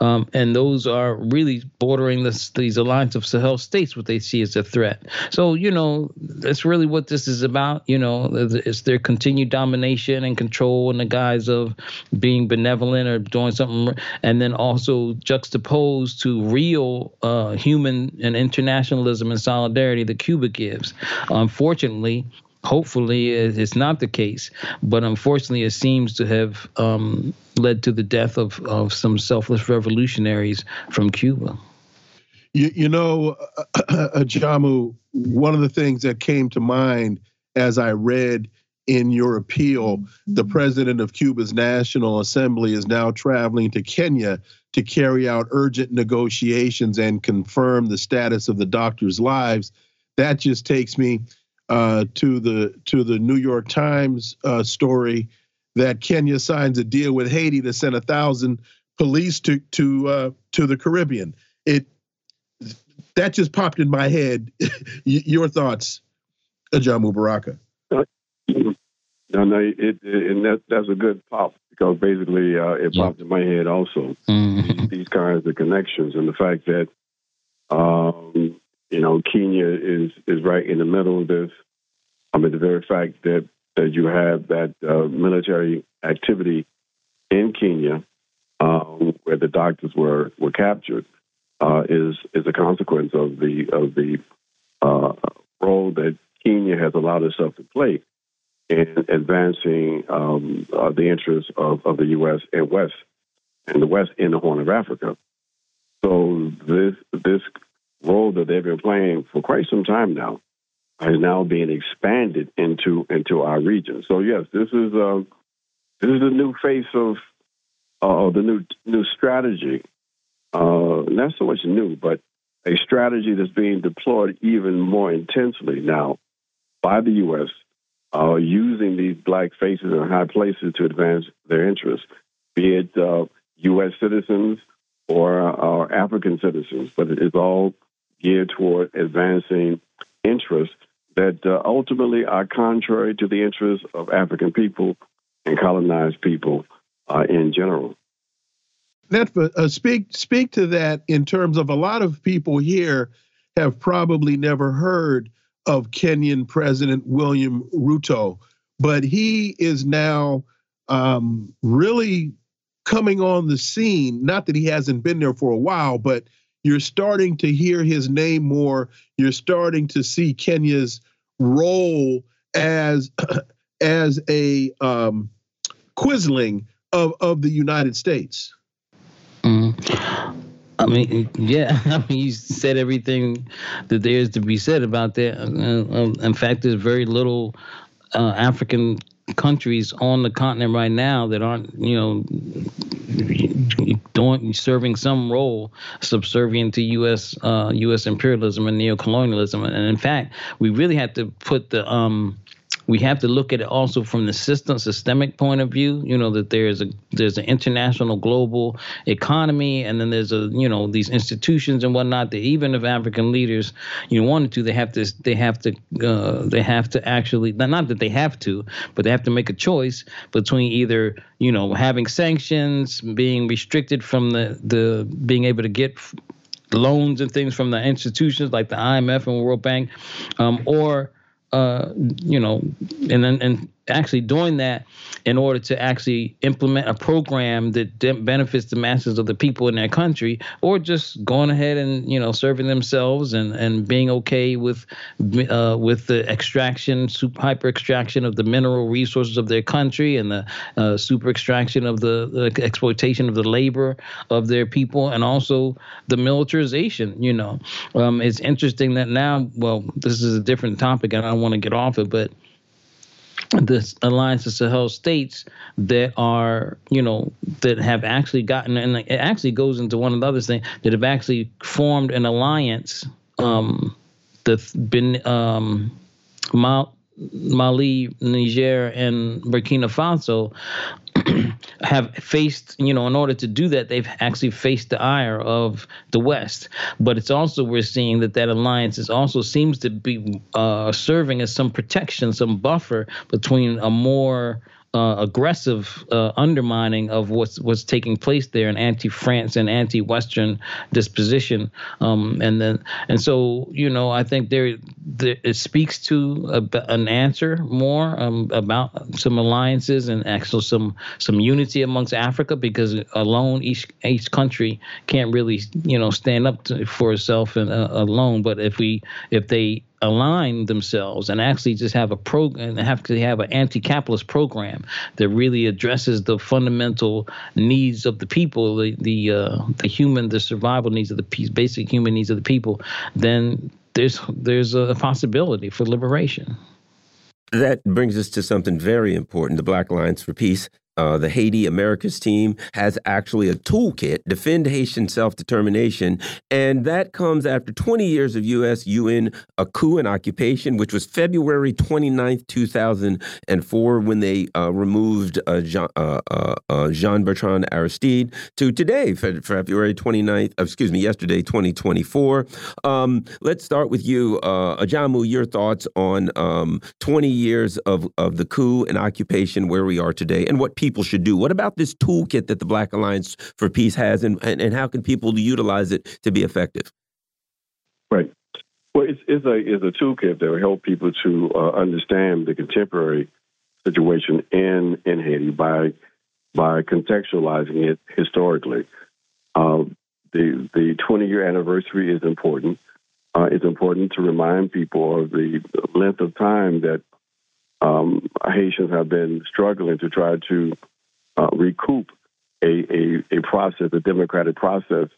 Um, and those are really bordering this, these alliance of Sahel states, what they see as a threat. So, you know, that's really what this is about. You know, it's their continued domination and control in the guise of being benevolent or doing something, and then also juxtaposed to real uh, human and internationalism and solidarity that Cuba gives. Unfortunately, hopefully it's not the case but unfortunately it seems to have um, led to the death of, of some selfless revolutionaries from cuba. You, you know (clears throat) ajamu one of the things that came to mind as i read in your appeal the president of cuba's national assembly is now traveling to kenya to carry out urgent negotiations and confirm the status of the doctors lives. That just takes me uh, to the to the New York Times uh, story that Kenya signs a deal with Haiti to send a thousand police to to uh, to the Caribbean. It that just popped in my head. (laughs) Your thoughts, Ajamu Baraka? No, no, it, it, and that that's a good pop because basically uh, it popped in my head also. Mm-hmm. These kinds of connections and the fact that um, you know, Kenya is is right in the middle of this. I mean, the very fact that that you have that uh, military activity in Kenya, um, where the doctors were were captured, uh, is is a consequence of the of the uh, role that Kenya has allowed itself to play in advancing um, uh, the interests of, of the U.S. and West and the West in the Horn of Africa. So this this role that they've been playing for quite some time now is now being expanded into into our region. So yes, this is uh, this is the new face of uh, the new new strategy. Uh, not so much new, but a strategy that's being deployed even more intensely now by the U.S. Uh, using these black faces in high places to advance their interests, be it U.S. Uh, citizens or, or African citizens, but it is all geared toward advancing interests that uh, ultimately are contrary to the interests of African people and colonized people uh, in general. Netfa, uh, speak speak to that in terms of a lot of people here have probably never heard of Kenyan President William Ruto, but he is now um, really coming on the scene. Not that he hasn't been there for a while, but you're starting to hear his name more. You're starting to see Kenya's role as (clears throat) as a um, of of the United States. Mm. I mean, yeah. (laughs) I mean, you said everything that there is to be said about that. Uh, in fact, there's very little uh, African countries on the continent right now that aren't, you know, doing serving some role subservient to U.S. Uh, U.S. imperialism and neocolonialism. And in fact, we really have to put the um, we have to look at it also from the system systemic point of view you know that there's a there's an international global economy and then there's a you know these institutions and whatnot that even if african leaders you know wanted to they have to they have to uh, they have to actually not that they have to but they have to make a choice between either you know having sanctions being restricted from the the being able to get loans and things from the institutions like the IMF and World Bank, um, or uh, you know, and then and actually doing that in order to actually implement a program that benefits the masses of the people in their country, or just going ahead and you know serving themselves and and being okay with uh, with the extraction, super hyper extraction of the mineral resources of their country and the uh, super extraction of the, the exploitation of the labor of their people, and also the militarization. You know, um, it's interesting that now, well, this is a different topic, and I don't want to get off it, but the Alliance of Sahel states that are, you know, that have actually gotten, and it actually goes into one of the other things that have actually formed an alliance. Um, that's been um, Mali, Niger, and Burkina Faso (clears throat) have faced, you know, in order to do that, they've actually faced the ire of the West. But it's also we're seeing that that alliance is also seems to be uh, serving as some protection, some buffer between a more uh, aggressive uh, undermining of what's what's taking place there, an anti-France and anti-Western disposition, um, and then and so you know I think there, there it speaks to a, an answer more um, about some alliances and actually some some unity amongst Africa because alone each each country can't really you know stand up to, for itself and uh, alone, but if we if they align themselves and actually just have a program have to have an anti-capitalist program that really addresses the fundamental needs of the people the the uh, the human the survival needs of the peace, basic human needs of the people then there's there's a possibility for liberation. That brings us to something very important the black alliance for peace uh, the Haiti Americas team has actually a toolkit, Defend Haitian Self Determination. And that comes after 20 years of U.S. UN a coup and occupation, which was February 29th, 2004, when they uh, removed uh, Jean, uh, uh, uh, Jean, Bertrand Aristide, to today, February 29th, excuse me, yesterday, 2024. Um, let's start with you, Ajamu, your thoughts on um, 20 years of, of the coup and occupation, where we are today, and what people people should do? What about this toolkit that the Black Alliance for Peace has, and, and, and how can people utilize it to be effective? Right. Well, it's, it's a it's a toolkit that will help people to uh, understand the contemporary situation in in Haiti by by contextualizing it historically. Uh, the the 20 year anniversary is important. Uh, it's important to remind people of the length of time that um, Haitians have been struggling to try to uh, recoup a, a, a, process, a democratic process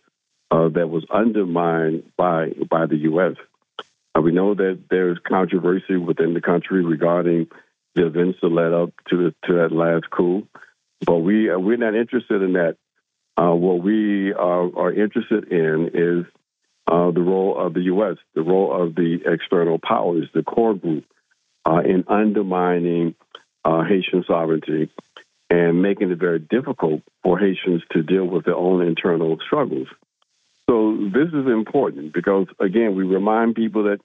uh, that was undermined by by the U.S. Uh, we know that there's controversy within the country regarding the events that led up to the, to that last coup, but we uh, we're not interested in that. Uh, what we are, are, interested in is uh, the role of the U.S., the role of the external powers, the core group, uh, in undermining uh, Haitian sovereignty and making it very difficult for Haitians to deal with their own internal struggles. So this is important because, again, we remind people that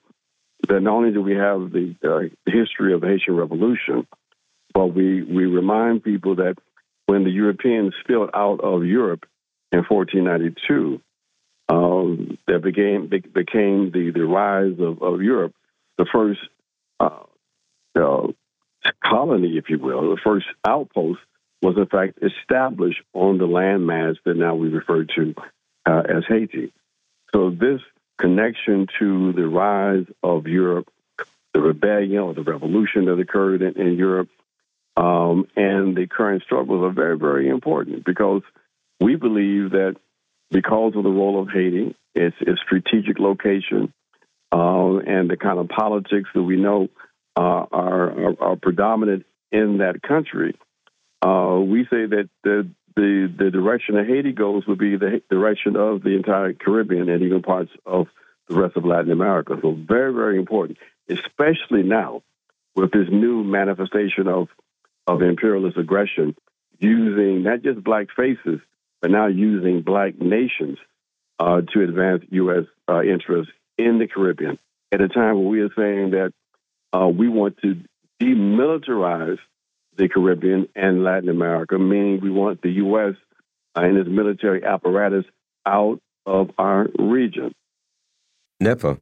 that not only do we have the uh, history of the Haitian Revolution, but we we remind people that when the Europeans spilled out of Europe in 1492, um, that became became the the rise of, of Europe, the first uh, uh, colony, if you will, the first outpost was in fact established on the landmass that now we refer to uh, as Haiti. So this connection to the rise of Europe, the rebellion or the revolution that occurred in, in Europe, um, and the current struggles are very, very important because we believe that because of the role of Haiti, its, its strategic location, uh, and the kind of politics that we know uh, are, are, are, predominant in that country. Uh, we say that the, the, the direction that Haiti goes would be the direction of the entire Caribbean and even parts of the rest of Latin America. So very, very important, especially now with this new manifestation of, of imperialist aggression using not just black faces, but now using black nations uh, to advance U.S. Uh, interests in the Caribbean at a time when we are saying that uh, we want to demilitarize the Caribbean and Latin America, meaning we want the U.S. Uh, and its military apparatus out of our region. Netfa.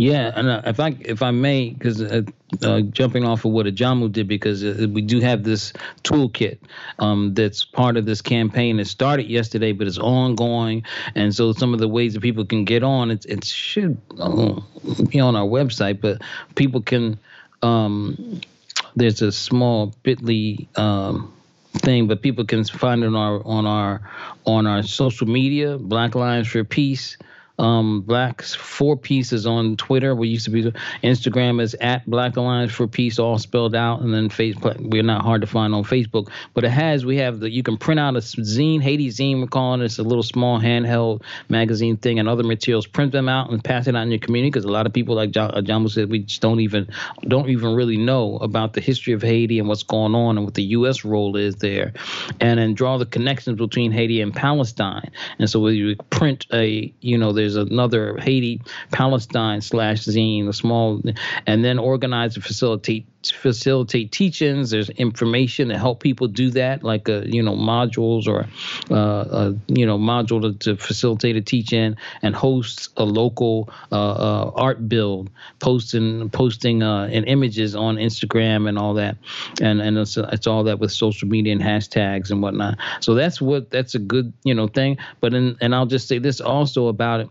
Yeah, and uh, if I if I may, because uh, uh, jumping off of what Ajamu did, because uh, we do have this toolkit um, that's part of this campaign. It started yesterday, but it's ongoing, and so some of the ways that people can get on, it, it should uh, be on our website, but people can. Um, there's a small Bitly. Um, thing, but people can find it on our on our on our social media, Black Lives for Peace um, Blacks Four Pieces on Twitter. We used to be Instagram is at Black Alliance for Peace, all spelled out, and then Facebook. We're not hard to find on Facebook, but it has. We have the you can print out a zine, Haiti zine. We're calling it. It's a little small handheld magazine thing, and other materials. Print them out and pass it out in your community because a lot of people, like John, uh, John said, we just don't even don't even really know about the history of Haiti and what's going on and what the U.S. role is there, and then draw the connections between Haiti and Palestine. And so we print a you know there's there's another Haiti Palestine slash zine, a small, and then organize and facilitate facilitate teachings. There's information to help people do that, like a, uh, you know modules or uh, a, you know module to, to facilitate a teaching and hosts a local uh, uh, art build, posting posting uh, and images on Instagram and all that, and and it's, it's all that with social media and hashtags and whatnot. So that's what that's a good you know thing. But in, and I'll just say this also about it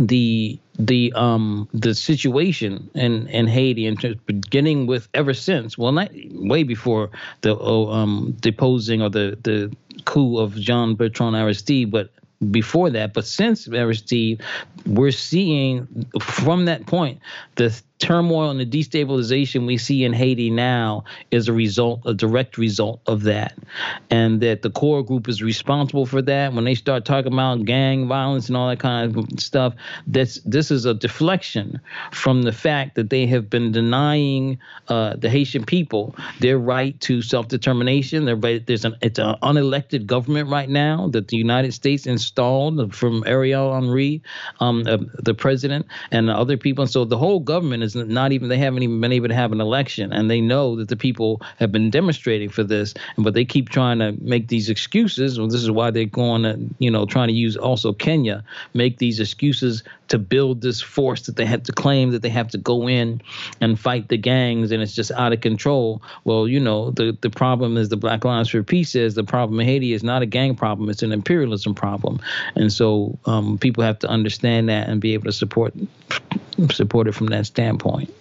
the the um the situation in in Haiti and beginning with ever since well not way before the oh, um deposing or the the coup of Jean Bertrand Aristide but before that but since Aristide we're seeing from that point the turmoil and the destabilization we see in Haiti now is a result, a direct result of that. And that the core group is responsible for that. When they start talking about gang violence and all that kind of stuff, this this is a deflection from the fact that they have been denying uh, the Haitian people their right to self-determination. There's an it's an unelected government right now that the United States installed from Ariel Henry, um, uh, the president, and other people. And so the whole government is not even they haven't even been able to have an election, and they know that the people have been demonstrating for this, but they keep trying to make these excuses. Well, this is why they're going to, you know, trying to use also Kenya, make these excuses to build this force that they have to claim that they have to go in and fight the gangs, and it's just out of control. Well, you know, the the problem is the Black Alliance for Peace says the problem in Haiti is not a gang problem; it's an imperialism problem, and so um, people have to understand that and be able to support support it from that standpoint.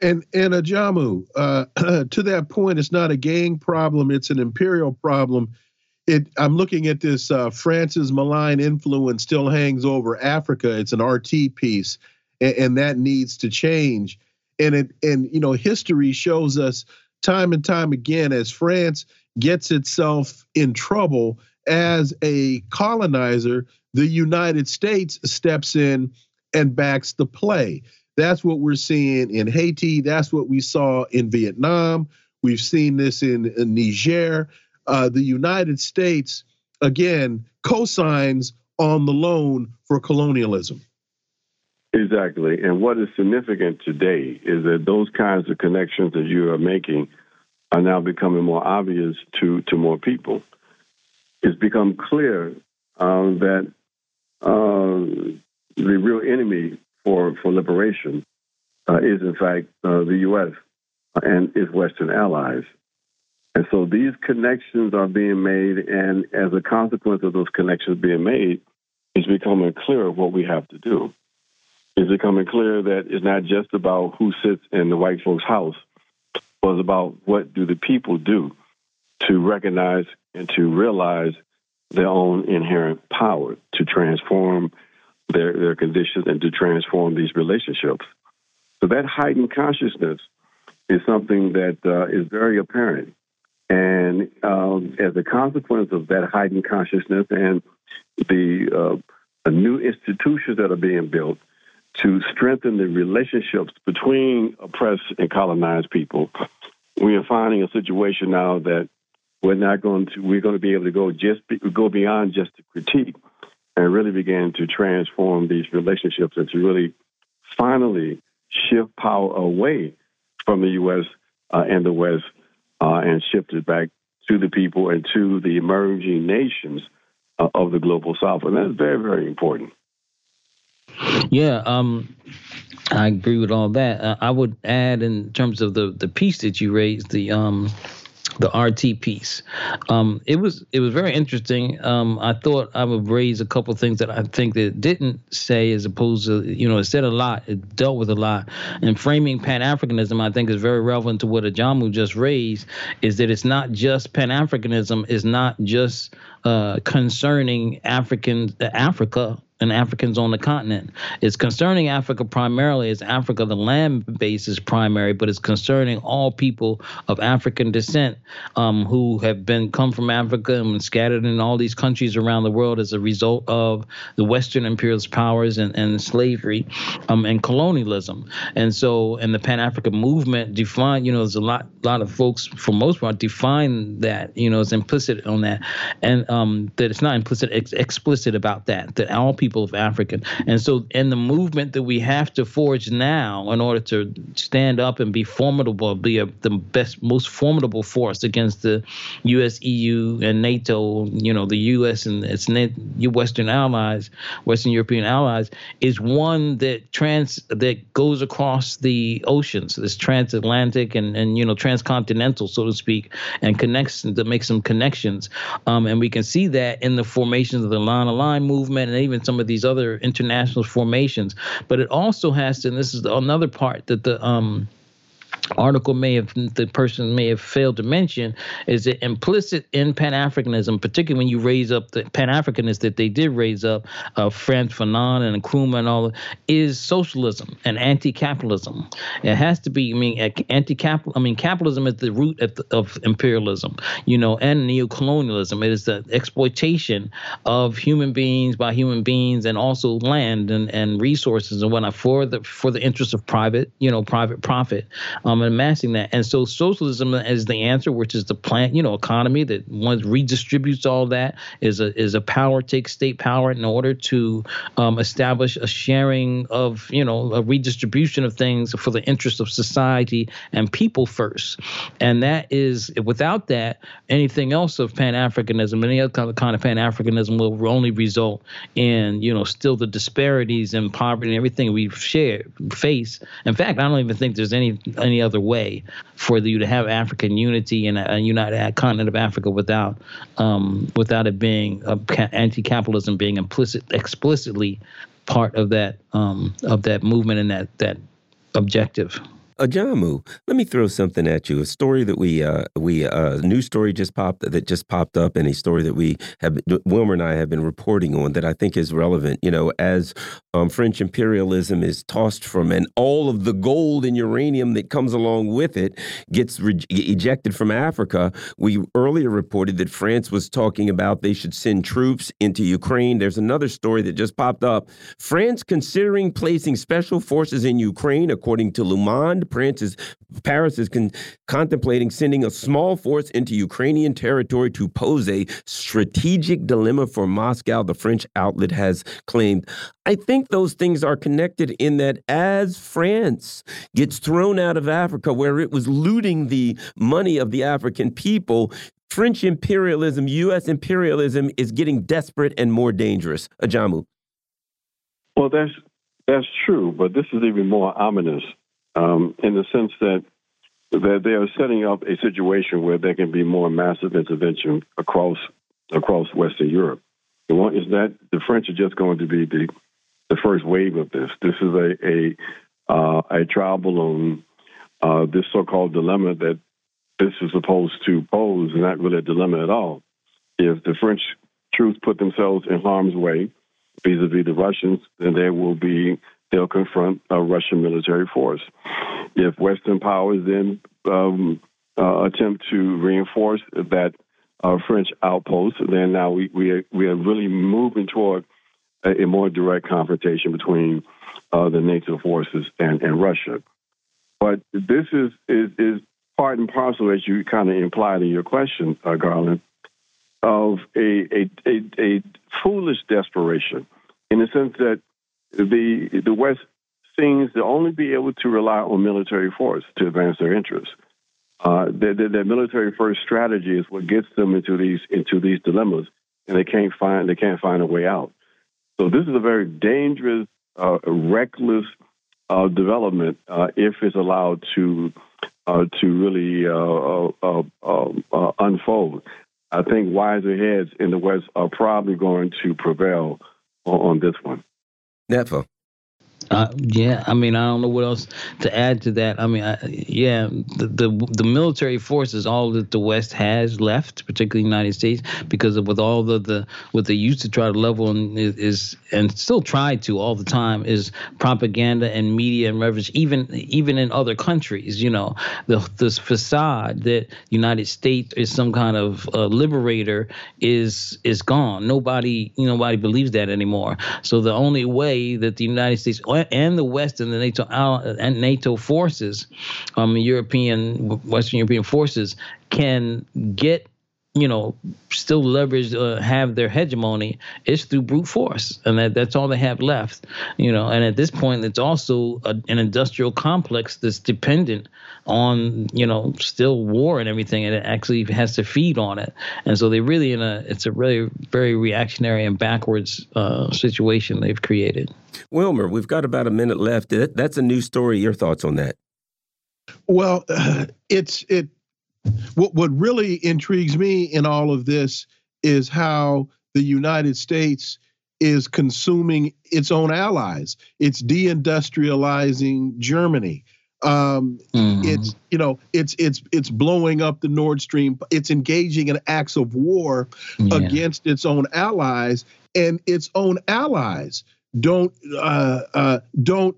And and Ajamu, uh, (clears throat) to that point, it's not a gang problem; it's an imperial problem. It, I'm looking at this. Uh, France's malign influence still hangs over Africa. It's an RT piece, and, and that needs to change. And it and you know history shows us time and time again as France gets itself in trouble as a colonizer, the United States steps in and backs the play. That's what we're seeing in Haiti. That's what we saw in Vietnam. We've seen this in, in Niger. Uh, the United States, again, cosigns on the loan for colonialism. Exactly. And what is significant today is that those kinds of connections that you are making are now becoming more obvious to, to more people. It's become clear um, that uh, the real enemy for, for liberation uh, is, in fact, uh, the U.S. and its Western allies. And so these connections are being made, and as a consequence of those connections being made, it's becoming clear what we have to do. It's becoming clear that it's not just about who sits in the white folks' house, but it's about what do the people do to recognize and to realize their own inherent power to transform their, their conditions and to transform these relationships. So that heightened consciousness is something that uh, is very apparent. And um, as a consequence of that heightened consciousness and the, uh, the new institutions that are being built to strengthen the relationships between oppressed and colonized people, we are finding a situation now that we're not going to we're going to be able to go just go beyond just the critique and really began to transform these relationships and to really finally shift power away from the U.S. Uh, and the West uh, and shift it back to the people and to the emerging nations uh, of the global South, and that's very very important. Yeah, um, I agree with all that. Uh, I would add, in terms of the the piece that you raised, the um, the RT piece. Um, it was it was very interesting. Um, I thought I would raise a couple things that I think that it didn't say, as opposed to you know, it said a lot. It dealt with a lot. And framing Pan Africanism, I think, is very relevant to what Ajamu just raised. Is that it's not just Pan Africanism is not just uh, concerning African Africa and Africans on the continent. It's concerning Africa primarily as Africa, the land base is primary, but it's concerning all people of African descent um, who have been come from Africa and been scattered in all these countries around the world as a result of the Western imperialist powers and, and slavery um, and colonialism. And so, and the Pan African movement define, you know, there's a lot, lot of folks for most part define that, you know, it's implicit on that, and um, that it's not implicit, ex- explicit about that, that all people people of African. And so, in the movement that we have to forge now in order to stand up and be formidable, be a, the best, most formidable force against the U.S., EU, and NATO, you know, the U.S. and its Western allies, Western European allies, is one that trans that goes across the oceans, this transatlantic and and you know transcontinental, so to speak, and connects to make some connections. Um, and we can see that in the formations of the Line of Line movement and even some of these other international formations. But it also has to, and this is another part that the um, article may have the person may have failed to mention is that implicit in Pan Africanism, particularly when you raise up the Pan Africanists that they did raise up, uh, Frantz Fanon and Nkrumah and all, is socialism and anti-capitalism. It has to be. I mean, anti-capital. I mean, capitalism is the root of, of imperialism, you know, and neo-colonialism. It is the exploitation of human beings by human beings and also land and, and resources and whatnot for the for the interest of private, you know, private profit. Um, um, amassing that. And so socialism is the answer, which is the plant, you know, economy that once redistributes all that is a is a power takes state power in order to um, establish a sharing of you know a redistribution of things for the interest of society and people first. And that is without that, anything else of Pan Africanism, any other kind of Pan Africanism will only result in you know still the disparities and poverty and everything we share face. In fact, I don't even think there's any any other way for you to have African unity and a, a united continent of Africa without um, without it being uh, anti-capitalism being implicit explicitly part of that um, of that movement and that that objective. Ajamu, let me throw something at you. A story that we uh, we uh, news story just popped that just popped up, and a story that we have Wilmer and I have been reporting on that I think is relevant. You know, as um, French imperialism is tossed from, and all of the gold and uranium that comes along with it gets ejected from Africa. We earlier reported that France was talking about they should send troops into Ukraine. There's another story that just popped up. France considering placing special forces in Ukraine, according to Le. France is, Paris is con contemplating sending a small force into Ukrainian territory to pose a strategic dilemma for Moscow, the French outlet has claimed. I think those things are connected in that as France gets thrown out of Africa, where it was looting the money of the African people, French imperialism, U.S. imperialism is getting desperate and more dangerous. Ajamu. Well, that's that's true, but this is even more ominous um, in the sense that that they are setting up a situation where there can be more massive intervention across across Western Europe. The one is that the French are just going to be the the first wave of this. This is a a uh, a trial balloon. Uh, this so-called dilemma that this is supposed to pose, is not really a dilemma at all. If the French troops put themselves in harm's way vis-a-vis the Russians, then there will be they'll confront a Russian military force. If Western powers then um, uh, attempt to reinforce that uh, French outpost, then now we we are, we are really moving toward a, a more direct confrontation between uh, the NATO forces and, and Russia. But this is, is is part and parcel, as you kind of implied in your question, uh, Garland, of a, a, a, a foolish desperation in the sense that the the West seems to only be able to rely on military force to advance their interests. Uh, their, their, military first strategy is what gets them into these into these dilemmas, and they can't find they can't find a way out. So this is a very dangerous, uh, reckless uh, development uh, if it's allowed to uh, to really uh, unfold. I think wiser heads in the West are probably going to prevail on, on this one. Never. Uh, yeah, I mean, I don't know what else to add to that. I mean, I, yeah, the, the, the military force is all that the West has left, particularly the United States, because of with all the, the what they used to try to level and is, is and still try to all the time is propaganda and media and leverage, even even in other countries. You know, the this facade that United States is some kind of uh, liberator is is gone. Nobody, nobody believes that anymore. So the only way that the United States and the West and the NATO and NATO forces, um, European Western European forces can get you know, still leverage, uh, have their hegemony is through brute force, and that, that's all they have left. You know, and at this point, it's also a, an industrial complex that's dependent on you know still war and everything, and it actually has to feed on it. And so they really in a it's a really very reactionary and backwards uh, situation they've created. Wilmer, we've got about a minute left. That's a new story. Your thoughts on that? Well, uh, (sighs) it's it what what really intrigues me in all of this is how the United States is consuming its own allies. It's deindustrializing Germany. Um, mm. It's you know it's it's it's blowing up the Nord Stream. It's engaging in acts of war yeah. against its own allies, and its own allies don't uh, uh, don't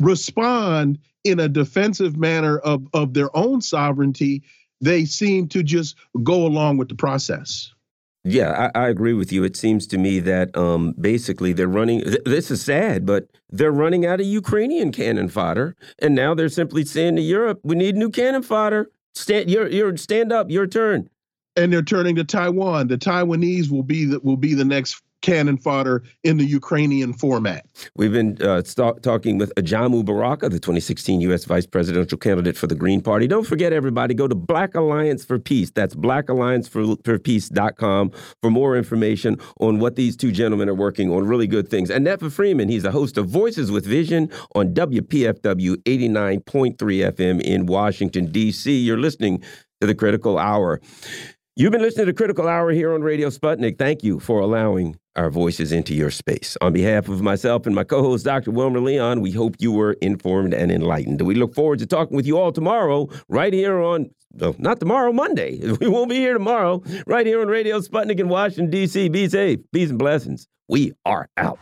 respond in a defensive manner of, of their own sovereignty, they seem to just go along with the process. Yeah, I, I, agree with you. It seems to me that um, basically they're running. Th this is sad, but they're running out of Ukrainian cannon fodder, and now they're simply saying to Europe, "We need new cannon fodder. Stand, you're, you're stand up, your turn." And they're turning to Taiwan. The Taiwanese will be the will be the next cannon fodder in the Ukrainian format. We've been uh, talking with Ajamu Baraka, the 2016 U.S. Vice Presidential candidate for the Green Party. Don't forget, everybody, go to Black Alliance for Peace. That's blackallianceforpeace.com for more information on what these two gentlemen are working on. Really good things. And Netfa Freeman, he's the host of Voices with Vision on WPFW 89.3 FM in Washington, D.C. You're listening to the Critical Hour. You've been listening to Critical Hour here on Radio Sputnik. Thank you for allowing our voices into your space. On behalf of myself and my co host, Dr. Wilmer Leon, we hope you were informed and enlightened. We look forward to talking with you all tomorrow, right here on, well, not tomorrow, Monday. (laughs) We won't be here tomorrow, right here on Radio Sputnik in Washington, D.C. Be safe. Peace and blessings. We are out.